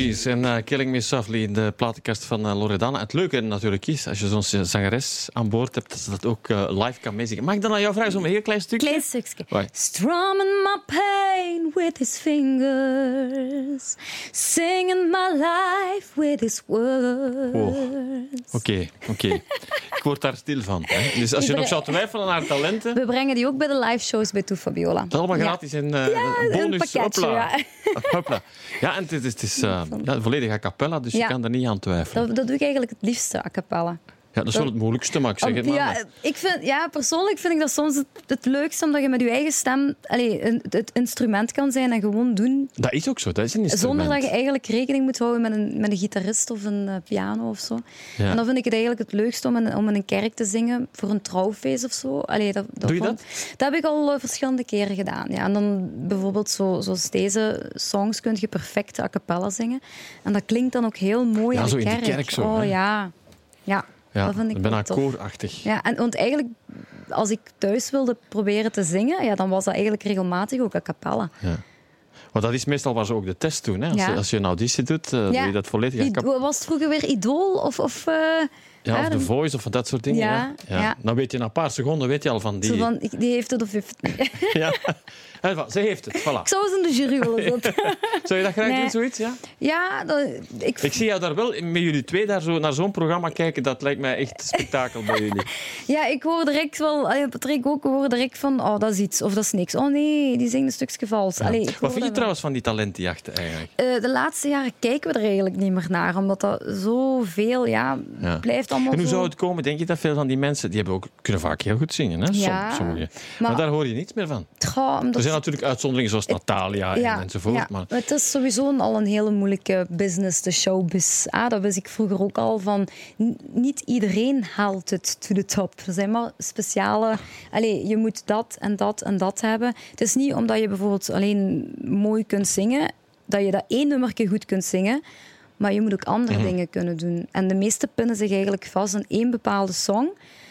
Fugees en eh, Killing Me Softly, de platenkast van eh, Loredana. Het leuke natuurlijk is, als je zo'n zangeres aan boord hebt, dat ze dat ook eh, live kan meezingen. Mag ik dan aan jou vragen, zo'n heel klein stukje? Klein stukje. Strumming my pain with his fingers, singing my life with his words. Oké, oké. Ik word daar stil van. Hè. Dus als je nog zou twijfelen aan haar talenten, We brengen die ook bij de live shows bij Toe Fabiola. dat is allemaal Ja. gratis en eh Ja, een bonus. pakketje, hopla. ja. En het is, het is eh, ja, volledig a cappella, dus je kan er niet aan twijfelen. Dat, dat doe ik eigenlijk het liefste, a cappella. Ja, dat is wel het moeilijkste, maar ik zeg het maar. ja, ik vind, ja, persoonlijk vind ik dat soms het, het leukste, omdat je met je eigen stem allee, een- het instrument kan zijn en gewoon doen, Dat is ook zo, dat is een instrument. zonder dat je eigenlijk rekening moet houden met een, met een gitarist of een eh, piano of zo. Ja. En dan vind ik het eigenlijk het leukste om in, om in een kerk te zingen voor een trouwfeest of zo. Allee, dat, Doe je vond- Dat heb ik al eh, verschillende keren gedaan. Ja. En dan bijvoorbeeld zo, zoals deze songs kun je perfect a cappella zingen. En dat klinkt dan ook heel mooi Ja, in zo de in de kerk. kerk zo, Oh hè. ja. Ja, Ja, dat vind ik tof. koorachtig. Ja, en want eigenlijk, als ik thuis wilde proberen te zingen, ja, dan was dat eigenlijk regelmatig ook a cappella. Ja. Maar dat is meestal waar ze ook de test doen. Hè. Als, Ja. je, als je een auditie doet, eh, doe je dat volledig. cappella. was het vroeger weer Idool? Of, of, eh, Ja, of The Voice of dat soort dingen. Ja, Ja. Dan weet je na een paar seconden weet je al van die. zo van, die heeft het of heeft. Ja. Voilà, Ze heeft het, Ik voilà. zou eens in de jury willen zitten. Zou je dat graag Nee. doen, zoiets? Ja? ja, dat, ik, Ik zie jou daar wel met jullie twee daar zo, naar zo'n programma kijken. Dat lijkt mij echt spektakel bij jullie. ja, ik hoor direct wel, Patrick ook, hoor direct van, oh, dat is iets of dat is niks. Oh nee, die zingt een stukje vals. Allee, ik hoor Wat vind je wel. trouwens van die talentenjachten eigenlijk? Eh, de laatste jaren kijken we er eigenlijk niet meer naar, omdat dat zoveel, ja, Ja. blijft allemaal En hoe zo... zou het komen? Denk je dat veel van die mensen, die hebben ook, kunnen vaak heel goed zingen, hè? Ja, sommigen. Maar, maar- daar hoor je niets meer van. Goh, omdat- zijn natuurlijk uitzonderingen zoals Natalia en, enzovoort. ja, Maar het is sowieso al een hele moeilijke business, de showbiz. Ah, dat wist ik vroeger ook al van. Niet iedereen haalt het to the top. Er zijn maar speciale. Allee, je moet dat en dat en dat hebben. Het is niet omdat je bijvoorbeeld alleen mooi kunt zingen, dat je dat één nummertje goed kunt zingen. Maar je moet ook andere Mhm. dingen kunnen doen. En de meeste pinnen zich eigenlijk vast aan één bepaalde song.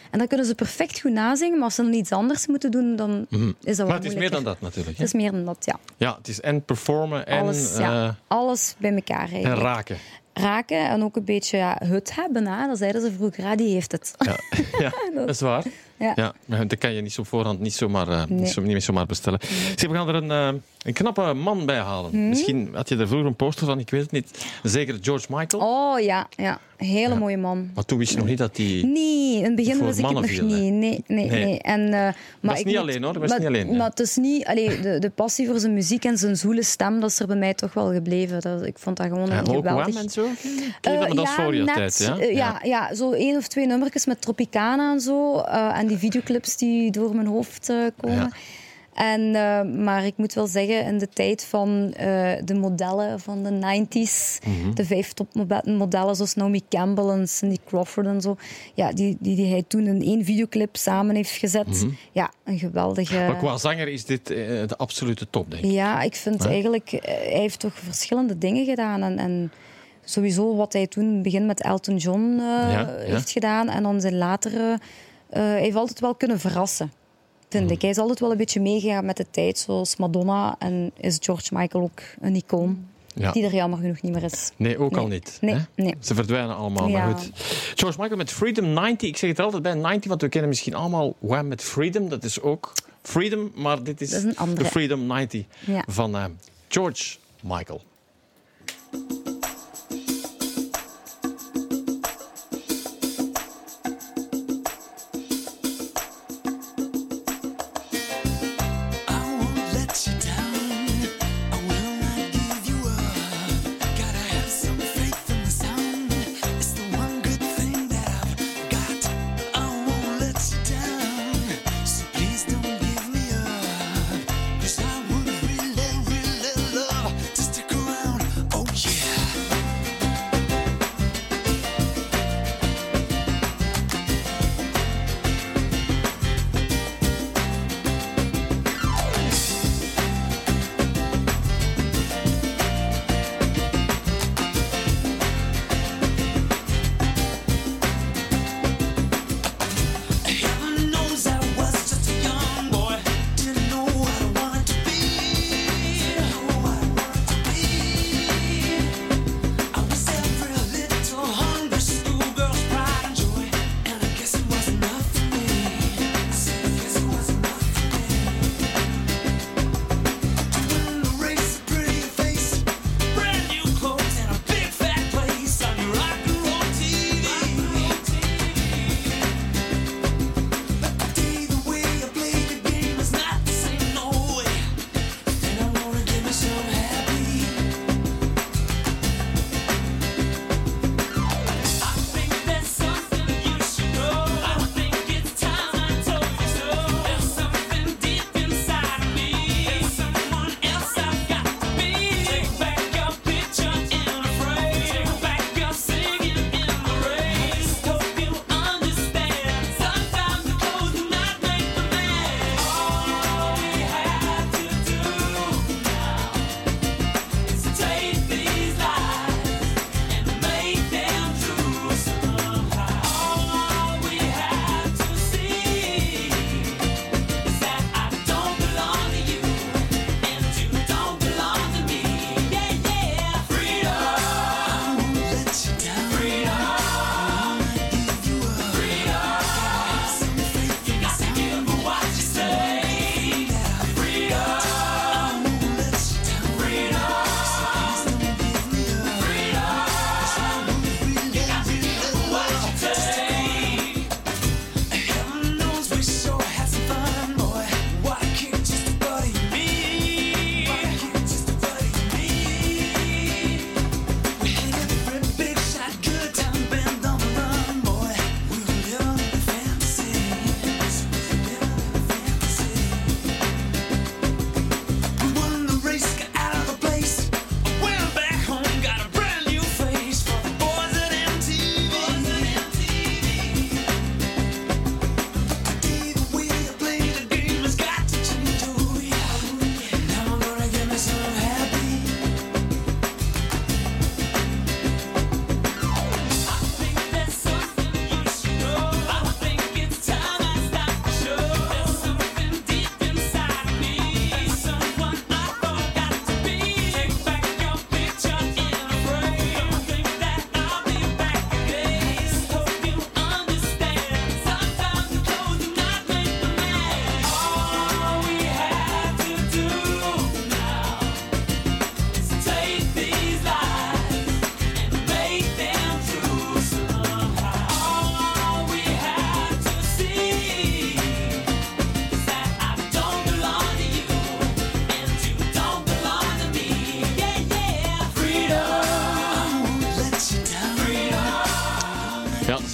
En dan kunnen ze perfect goed nazingen, maar als ze dan iets anders moeten doen, dan is dat wel maar het is meer dan dat natuurlijk. Hè? Het is meer dan dat, ja. Ja, het is en performen en, Alles, ja. eh, Alles bij elkaar en eigenlijk. raken. Raken en ook een beetje ja, het hebben. Hè. Dat zeiden ze vroeger, ah, die heeft het. Ja, ja dat is waar. Ja. Ja, dat kan je niet op voorhand niet zomaar, Nee. niet, zo, niet meer zomaar bestellen. Zeg, we gaan er een, eh, een knappe man bij halen. Hmm? Misschien had je er vroeger een poster van, ik weet het niet. Zeker George Michael. Oh ja, ja. hele mooie man. Maar toen wist je nog niet dat hij... Nee, in het begin Voor wist ik het nog viel, niet. Nee, nee, Nee. nee. En, eh, maar is ik niet moet- alleen, hoor. Dat is maar, niet alleen? Maar het is niet... Allee, de, de passie voor zijn muziek en zijn zoele stem, dat is er bij mij toch wel gebleven. Dat, ik vond dat gewoon Ja, geweldig... En zo? Dat, dat is voor je tijd, ja? ja, ja, zo één of twee nummertjes met Tropicana en zo. en die videoclips die door mijn hoofd eh, komen. Ja. En, eh, maar ik moet wel zeggen, in de tijd van eh, de modellen van de 90s, Mhm. de vijf topmodellen zoals Naomi Campbell en Cindy Crawford en zo, ja, die, die, die hij toen in één videoclip samen heeft gezet. Ja, een geweldige... Mhm. Maar qua zanger is dit de absolute top, denk ik. Ja, ik vind eigenlijk, hij heeft toch verschillende dingen gedaan. En, en sowieso wat hij toen in het begin met Elton John Ja, ja. heeft gedaan. En dan zijn latere. Eh, hij heeft altijd wel kunnen verrassen, vind Mhm. ik. Hij is altijd wel een beetje meegegaan met de tijd, zoals Madonna. En is George Michael ook een icoon. Ja. Die er jammer genoeg niet meer is. Nee, ook Nee. al niet. Nee, hè? nee. Ze verdwijnen allemaal, maar goed. George Michael met Freedom 90. Ik zeg het er altijd bij 90, want we kennen misschien allemaal Wham met Freedom. Dat is ook Freedom, maar dit is, de Freedom 90 Ja. van eh, George Michael.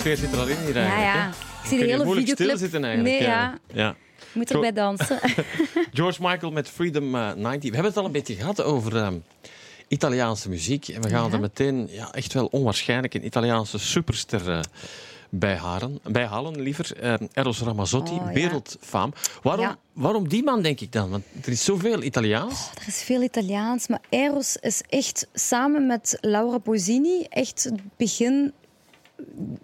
Sfeer zit er al in hier Ja, eigenlijk. ja. hè? Ik zie de je hele moeilijk videoclip. stilzitten eigenlijk. Nee, ja. ja. Ik moet erbij dansen. George Michael met Freedom eh, 90. We hebben het al een beetje gehad over ehm, Italiaanse muziek. En we gaan Ja. er meteen ja, echt wel onwaarschijnlijk een Italiaanse superster eh, bij, haren, bij halen. Liever eh, Eros Ramazzotti, Oh, ja. wereldfaam. Waarom, Ja. waarom die man, denk ik dan? Want er is zoveel Italiaans. Er is veel Italiaans, maar Eros is echt samen met Laura Pozzini echt het begin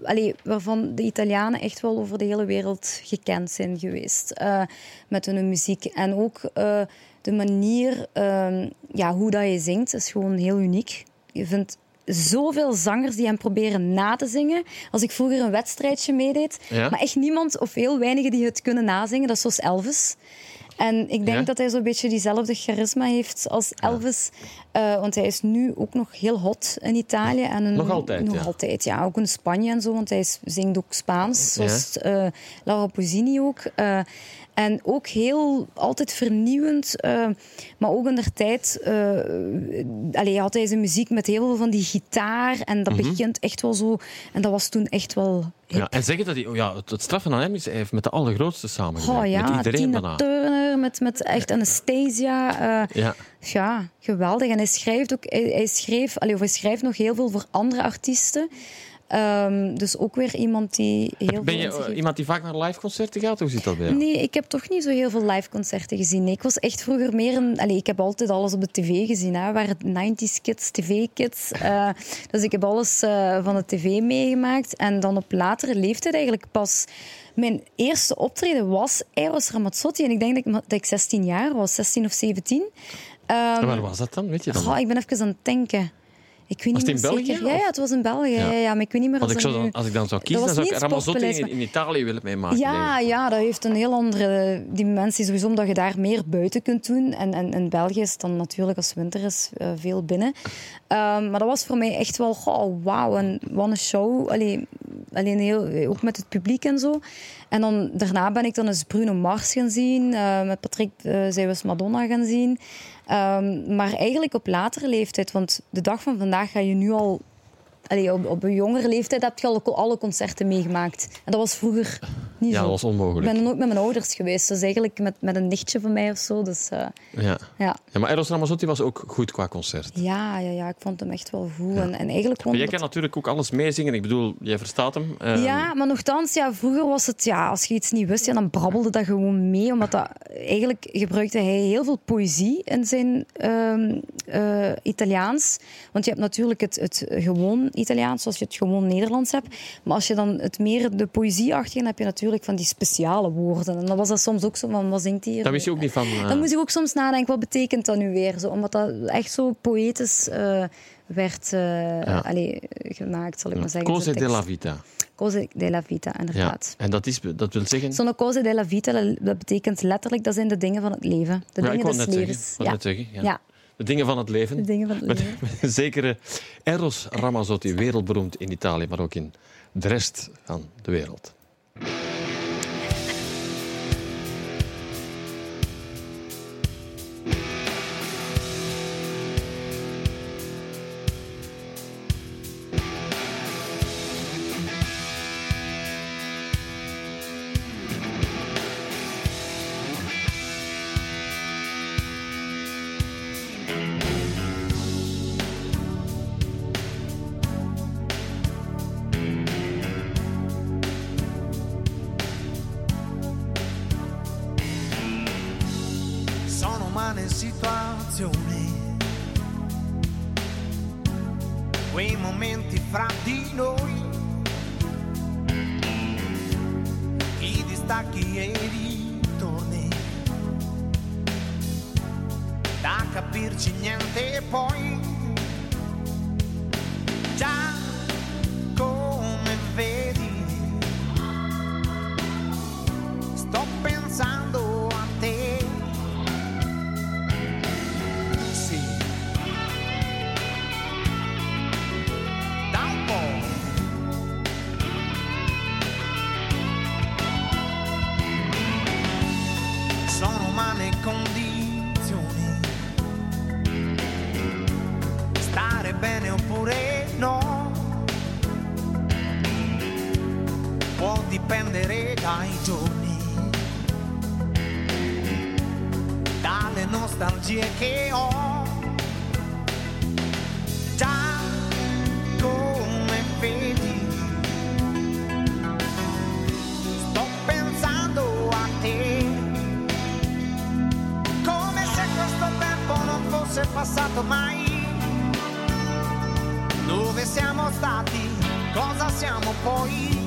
allee, waarvan de Italianen echt wel over de hele wereld gekend zijn geweest eh, met hun muziek. En ook eh, de manier ehm, ja, hoe dat je zingt is gewoon heel uniek. Je vindt zoveel zangers die hem proberen na te zingen. Als ik vroeger een wedstrijdje meedeed, Ja. maar echt niemand of heel weinigen die het kunnen nazingen. Dat is zoals Elvis. En ik denk Ja. dat hij zo'n beetje diezelfde charisma heeft als Elvis. Eh, want hij is nu ook nog heel hot in Italië. En een- Nog altijd, Nog ja. altijd, ja. Ook in Spanje en zo, want hij zingt ook Spaans. Zoals eh, Laura ook. Eh, en ook heel, altijd vernieuwend. eh, maar ook in de tijd allee, had hij zijn muziek met heel veel van die gitaar. En dat begint echt wel zo... En dat was toen echt wel hip. Ja, en zeggen dat hij, oh ja, het, straffen aan hem is, hij heeft met de allergrootste samengewerkt. Oh ja, met iedereen Tina. Turner, met, met echt Anastasia. eh, Ja. ja, geweldig. En hij schrijft ook, hij, hij schreef, allee, of hij schrijft nog heel veel voor andere artiesten. Ehm, dus ook weer iemand die heel Ben veel je in zich eh, iemand die vaak naar live concerten gaat? Hoe zit dat bij jou? Nee, ik heb toch niet zo heel veel live concerten gezien. Nee, Ik was echt vroeger meer een... Ik heb altijd alles op de tv gezien. Hè. We waren 90s kids, tv-kids. Eh, dus ik heb alles eh, van de tv meegemaakt. En dan op latere leeftijd eigenlijk pas... Mijn eerste optreden was Eros Ramazzotti. En ik denk dat ik, dat ik 16 jaar was, 16 of 17. Ehm, En waar was dat dan? Weet je dan? goh, ik ben even aan het denken. Ik weet Was niet het in België, zeker. Ja, ja, het was in België. Ja. Maar ik weet niet meer of ik zou dan, als ik dan zou kiezen, dan zou ik Ramazzotti in, in Italië willen meemaken. Ja, ja, dat heeft een heel andere dimensie. Sowieso omdat je daar meer buiten kunt doen. En, en in België is dan natuurlijk als winter is eh, veel binnen. Ehm, maar dat was voor mij echt wel, oh, wauw, en wat een show. Allee, alleen heel, ook met het publiek en zo. En dan, daarna ben ik dan eens Bruno Mars gaan zien. eh, met Patrick uh, zij was Madonna gaan zien. Ehm, maar eigenlijk op latere leeftijd. Want de dag van vandaag ga je nu al Allee, op, op een jongere leeftijd heb je al alle concerten meegemaakt. En dat was vroeger niet Ja, zo. dat was onmogelijk. Ik ben nooit met mijn ouders geweest. Dus eigenlijk met, met een nichtje van mij of zo. Dus eh, Ja. ja. ja, maar Eros Ramazzotti was ook goed qua concert. Ja, ja, ja, ik vond hem echt wel goed. En, en eigenlijk gewoon Jij kan natuurlijk ook alles meezingen. Ik bedoel, jij verstaat hem. Ehm, Ja, maar nogthans, ja, vroeger was het, ja, als je iets niet wist, ja, dan brabbelde dat gewoon mee. Omdat dat, eigenlijk gebruikte hij heel veel poëzie in zijn ehm, eh, Italiaans. Want je hebt natuurlijk het, het gewoon Italiaans, zoals je het gewoon Nederlands hebt. Maar als je dan het meer de poëzieachtige, dan heb je natuurlijk van die speciale woorden. En dan was dat soms ook zo van, wat zingt hij hier? Daar wist je ook niet van. eh, Dan moest ik ook soms nadenken, wat betekent dat nu weer? Zo, omdat dat echt zo poëtisch eh, werd eh, gemaakt, zal ik maar zeggen. Cose zo'n tekst. della vita. Cose della vita, Ja. inderdaad. En dat, is, dat wil zeggen... Sono cose della vita, dat- betekent letterlijk, dat zijn de dingen van het leven. De ja, dingen des zeggen. levens. Wou Ja. net zeggen ja. De dingen van het leven. De dingen van het Met, leven. met een zekere Eros Ramazzotti, wereldberoemd in Italië, maar ook in de rest van de wereld. Nostalgie che ho. Già come vedi, sto pensando a te, come se questo tempo non fosse passato mai. Dove siamo stati? Cosa siamo poi?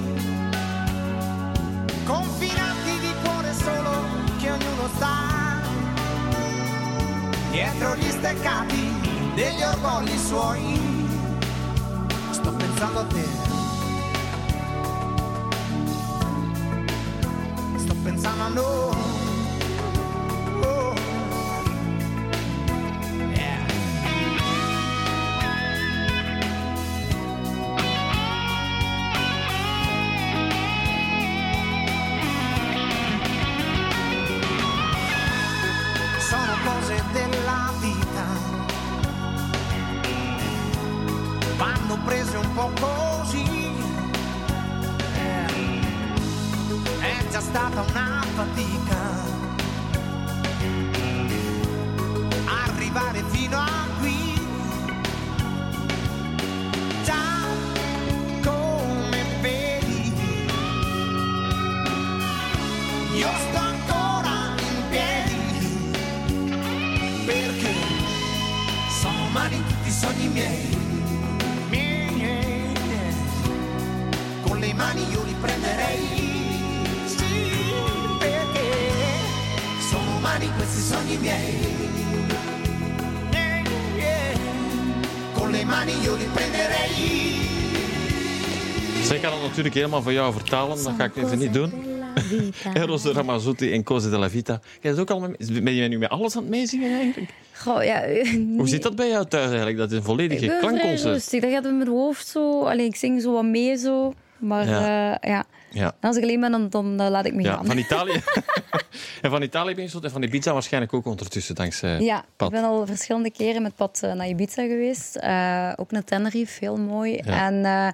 Confinati di cuore solo che ognuno sta dietro gli steccati degli orgogli suoi. Sto pensando a te. Sto pensando a noi. Mani io li prenderei. Zij kan het natuurlijk helemaal voor jou vertalen, dat ga ik even niet doen. Eros de Ramazzotti en Cose della Vita. Jij is ook al met, ben je nu met alles aan het meezingen eigenlijk? Goh, ja, Hoe zit dat bij jou thuis eigenlijk? Dat is een Ik volledige klankconcert. rustig. Dat gaat in mijn hoofd zo. Allee, ik zing zo wat mee zo. Maar Ja. ja. ja. Ja. Als ik alleen ben, dan, dan eh, laat ik me Ja, gaan. van Italië. en van Italië ben je en van Ibiza waarschijnlijk ook ondertussen, dankzij Ja, Pat. ik ben al verschillende keren met Pat eh, naar Ibiza geweest. Eh, ook naar Tenerife, heel mooi. En eh,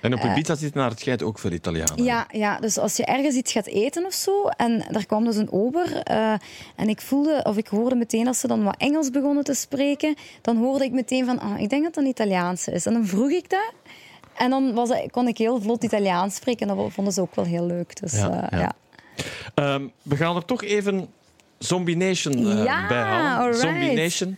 En op Ibiza zitten naar het schijnt ook veel Italianen. ja, ja, dus als je ergens iets gaat eten of zo, en daar kwam dus een ober, eh, en ik voelde, of ik hoorde meteen als ze dan wat Engels begonnen te spreken, dan hoorde ik meteen van, ah, ik denk dat het een Italiaanse is. En dan vroeg ik dat, en dan was, het- kon ik heel vlot Italiaans spreken, en dat vonden ze ook wel heel leuk. Dus, Ja, eh, ja. ja. Ehm, we gaan er toch even Zombie Nation eh, Ja, bij halen. Zombie Nation.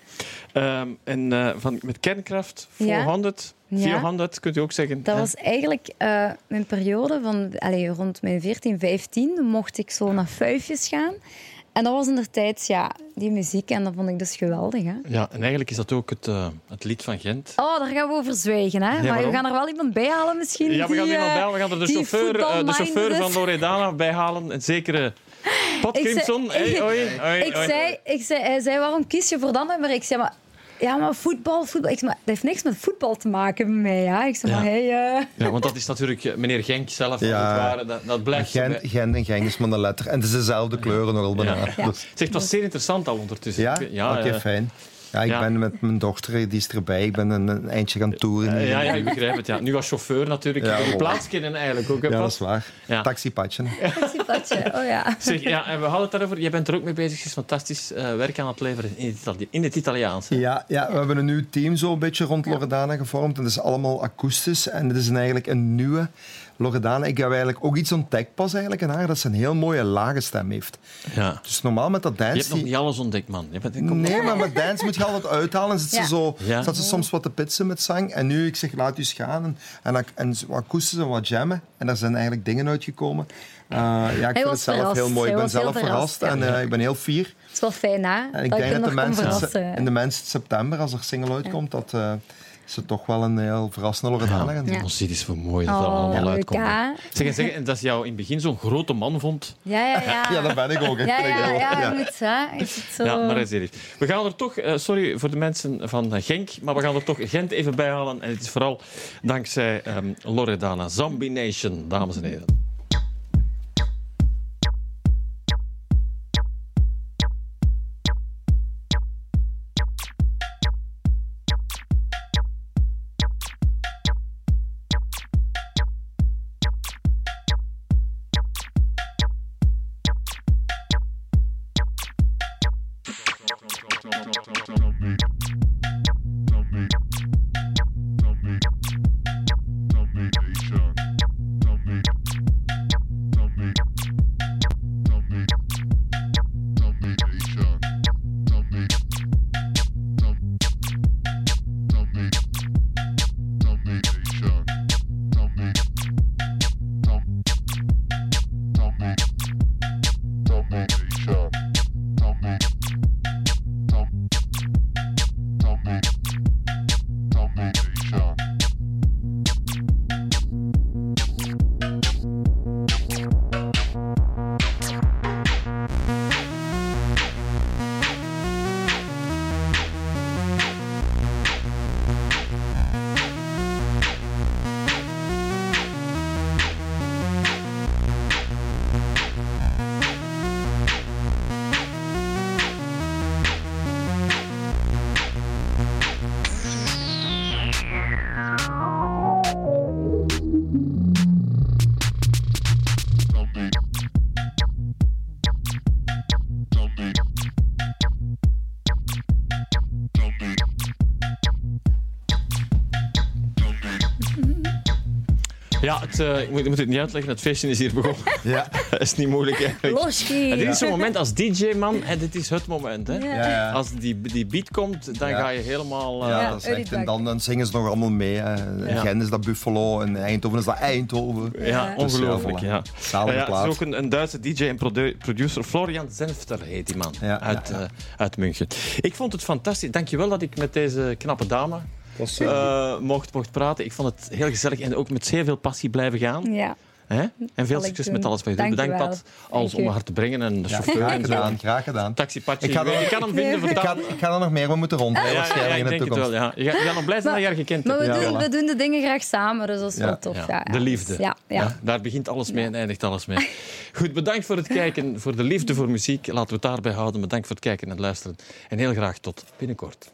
Ehm, en eh, van, met kernkraft, Ja. 400, Ja. 400 kunt u ook zeggen. Dat hè? was eigenlijk eh, mijn periode van allee, rond mijn 14, 15. Dan mocht ik zo naar Fuifjes gaan. En dat was in de tijd, ja, die muziek. En dat vond ik dus geweldig. Hè? Ja, en eigenlijk is dat ook het, eh, het lied van Gent. Oh, daar gaan we over zwijgen. Hè? maar we gaan er wel iemand bij halen misschien. Ja, we gaan die, iemand eh, bij. We gaan er de chauffeur, eh, de chauffeur van. Loredana bij halen. Een zekere Pat Ik zei- Crimson. Hoi, hoi, ik zei, ik zei, hij zei, waarom kies je voor dat nummer? Ik zei, maar, ja, maar voetbal, voetbal. Ik zei, maar dat heeft niks met voetbal te maken met mij. Ja? Ik zei, Ja. maar hey, eh, Ja, want dat is natuurlijk eh, meneer Genk zelf. Ja. Ja. Het ware, dat, dat blijft Gent, Gent en Genk is maar een letter. En het is dezelfde kleuren nogal bijna. Ja. Dus- Zeg, het was zeer interessant al ondertussen. Ja? Ja, Oké, fijn. Ja, ik ja. ben met mijn dochter, die is erbij. Ik ben een, een eindje gaan toeren. eh, ja, ja, ik begrijp het. Ja. Nu als chauffeur natuurlijk. Ja, kennen eigenlijk ook. Ja, dat is waar. Ja. Taxipadje. taxipadje. Oh ja. Zeg, ja, en we hadden het daarover. Jij bent er ook mee bezig. Je is fantastisch eh, werk aan het leveren in het, Itali- in het Italiaans. hè? Ja, ja, we hebben een nieuw team zo een beetje rond Loredana gevormd. En het is allemaal akoestisch. En het is een, eigenlijk een nieuwe Loredana. Ik heb eigenlijk ook iets ontdekt pas eigenlijk in haar. Dat ze een heel mooie lage stem heeft. Ja. Dus normaal met dat Je dance... hebt nog niet alles ontdekt, man. Je bent, Nee, maar met dance moet je altijd uithalen. En zit ze Ja. zo, Ja. zat ze soms wat te pitsen met zang. En nu, ik zeg, laat u eens gaan. En, en, en wat akoestisch en wat jammen. En daar zijn eigenlijk dingen uitgekomen. Uh, ja, ik vind was het zelf verrast. heel mooi. Hij Ik ben zelf verrast. verrast, En eh, ik ben heel fier. Het is wel fijn, hè? En ik dat denk ik dat de hem nog kon mensen in, de mensen in september, als er single uitkomt, dat eh, ze toch wel een heel verrassende Loredana gaan. Ja. Ons ziet is voor mooi dat Oh, dat allemaal leuk, uitkomt. hè? Zeg, en zeg, dat je jou in het begin zo'n grote man vond. Ja, ja, ja. Ja, dat ben ik ook. hè. Ja, Vind ja, ja, Ja. moet, hè? Is het zo... Ja, maar hij is serieus. We gaan er toch, eh, sorry voor de mensen van eh, Genk, maar we gaan er toch Gent even bij halen. En het is vooral dankzij ehm, Loredana. Zombie Nation, dames en heren. Het, eh, ik, moet, ik moet het niet uitleggen. Het feestje is hier begonnen. Ja. dat is niet moeilijk eigenlijk. En dit is zo'n moment als DJ-man. hè, Dit is het moment. Hè. Ja, ja. Als die, die beat komt, dan Ja. ga je helemaal... eh, Ja, Ja, dat is echt. En dan, dan zingen ze nog allemaal mee. hè. Gent is dat Buffalo, en Eindhoven is dat Eindhoven. Ja, ongelooflijk. Dus, Ja. Zalige Ja, ja, het is ook een, een Duitse DJ en produ- producer. Florian Zenfter heet die man. Ja, uit, eh, uit München. Ik vond het fantastisch. Dankjewel dat ik met deze knappe dame was, eh, mocht, mocht praten. Ik vond het heel gezellig en ook met zeer veel passie blijven gaan. Ja. Hè? En veel ik succes doen. met alles wat je doet. Bedankt dat alles om haar te brengen en de ja, chauffeur graag en zo. gedaan, graag gedaan. Taxipatje. Ik ga er- je kan hem vinden Ik ga, ik ga er nog meer van moeten rondrijden, Ja, ja, ja, waarschijnlijk ik in de denk het toekomst. wel. Ja. Je, gaat- je gaat nog blij zijn dat je haar gekend Maar we, hebt. doen, we doen de dingen graag samen, dus dat is Ja. wel tof. Ja, Ja, ja. de liefde. Ja, ja. Ja, daar begint alles mee en eindigt alles mee. Goed, bedankt voor het kijken, voor de liefde voor muziek. Laten we het daarbij houden. Bedankt voor het kijken en luisteren. En heel graag tot binnenkort.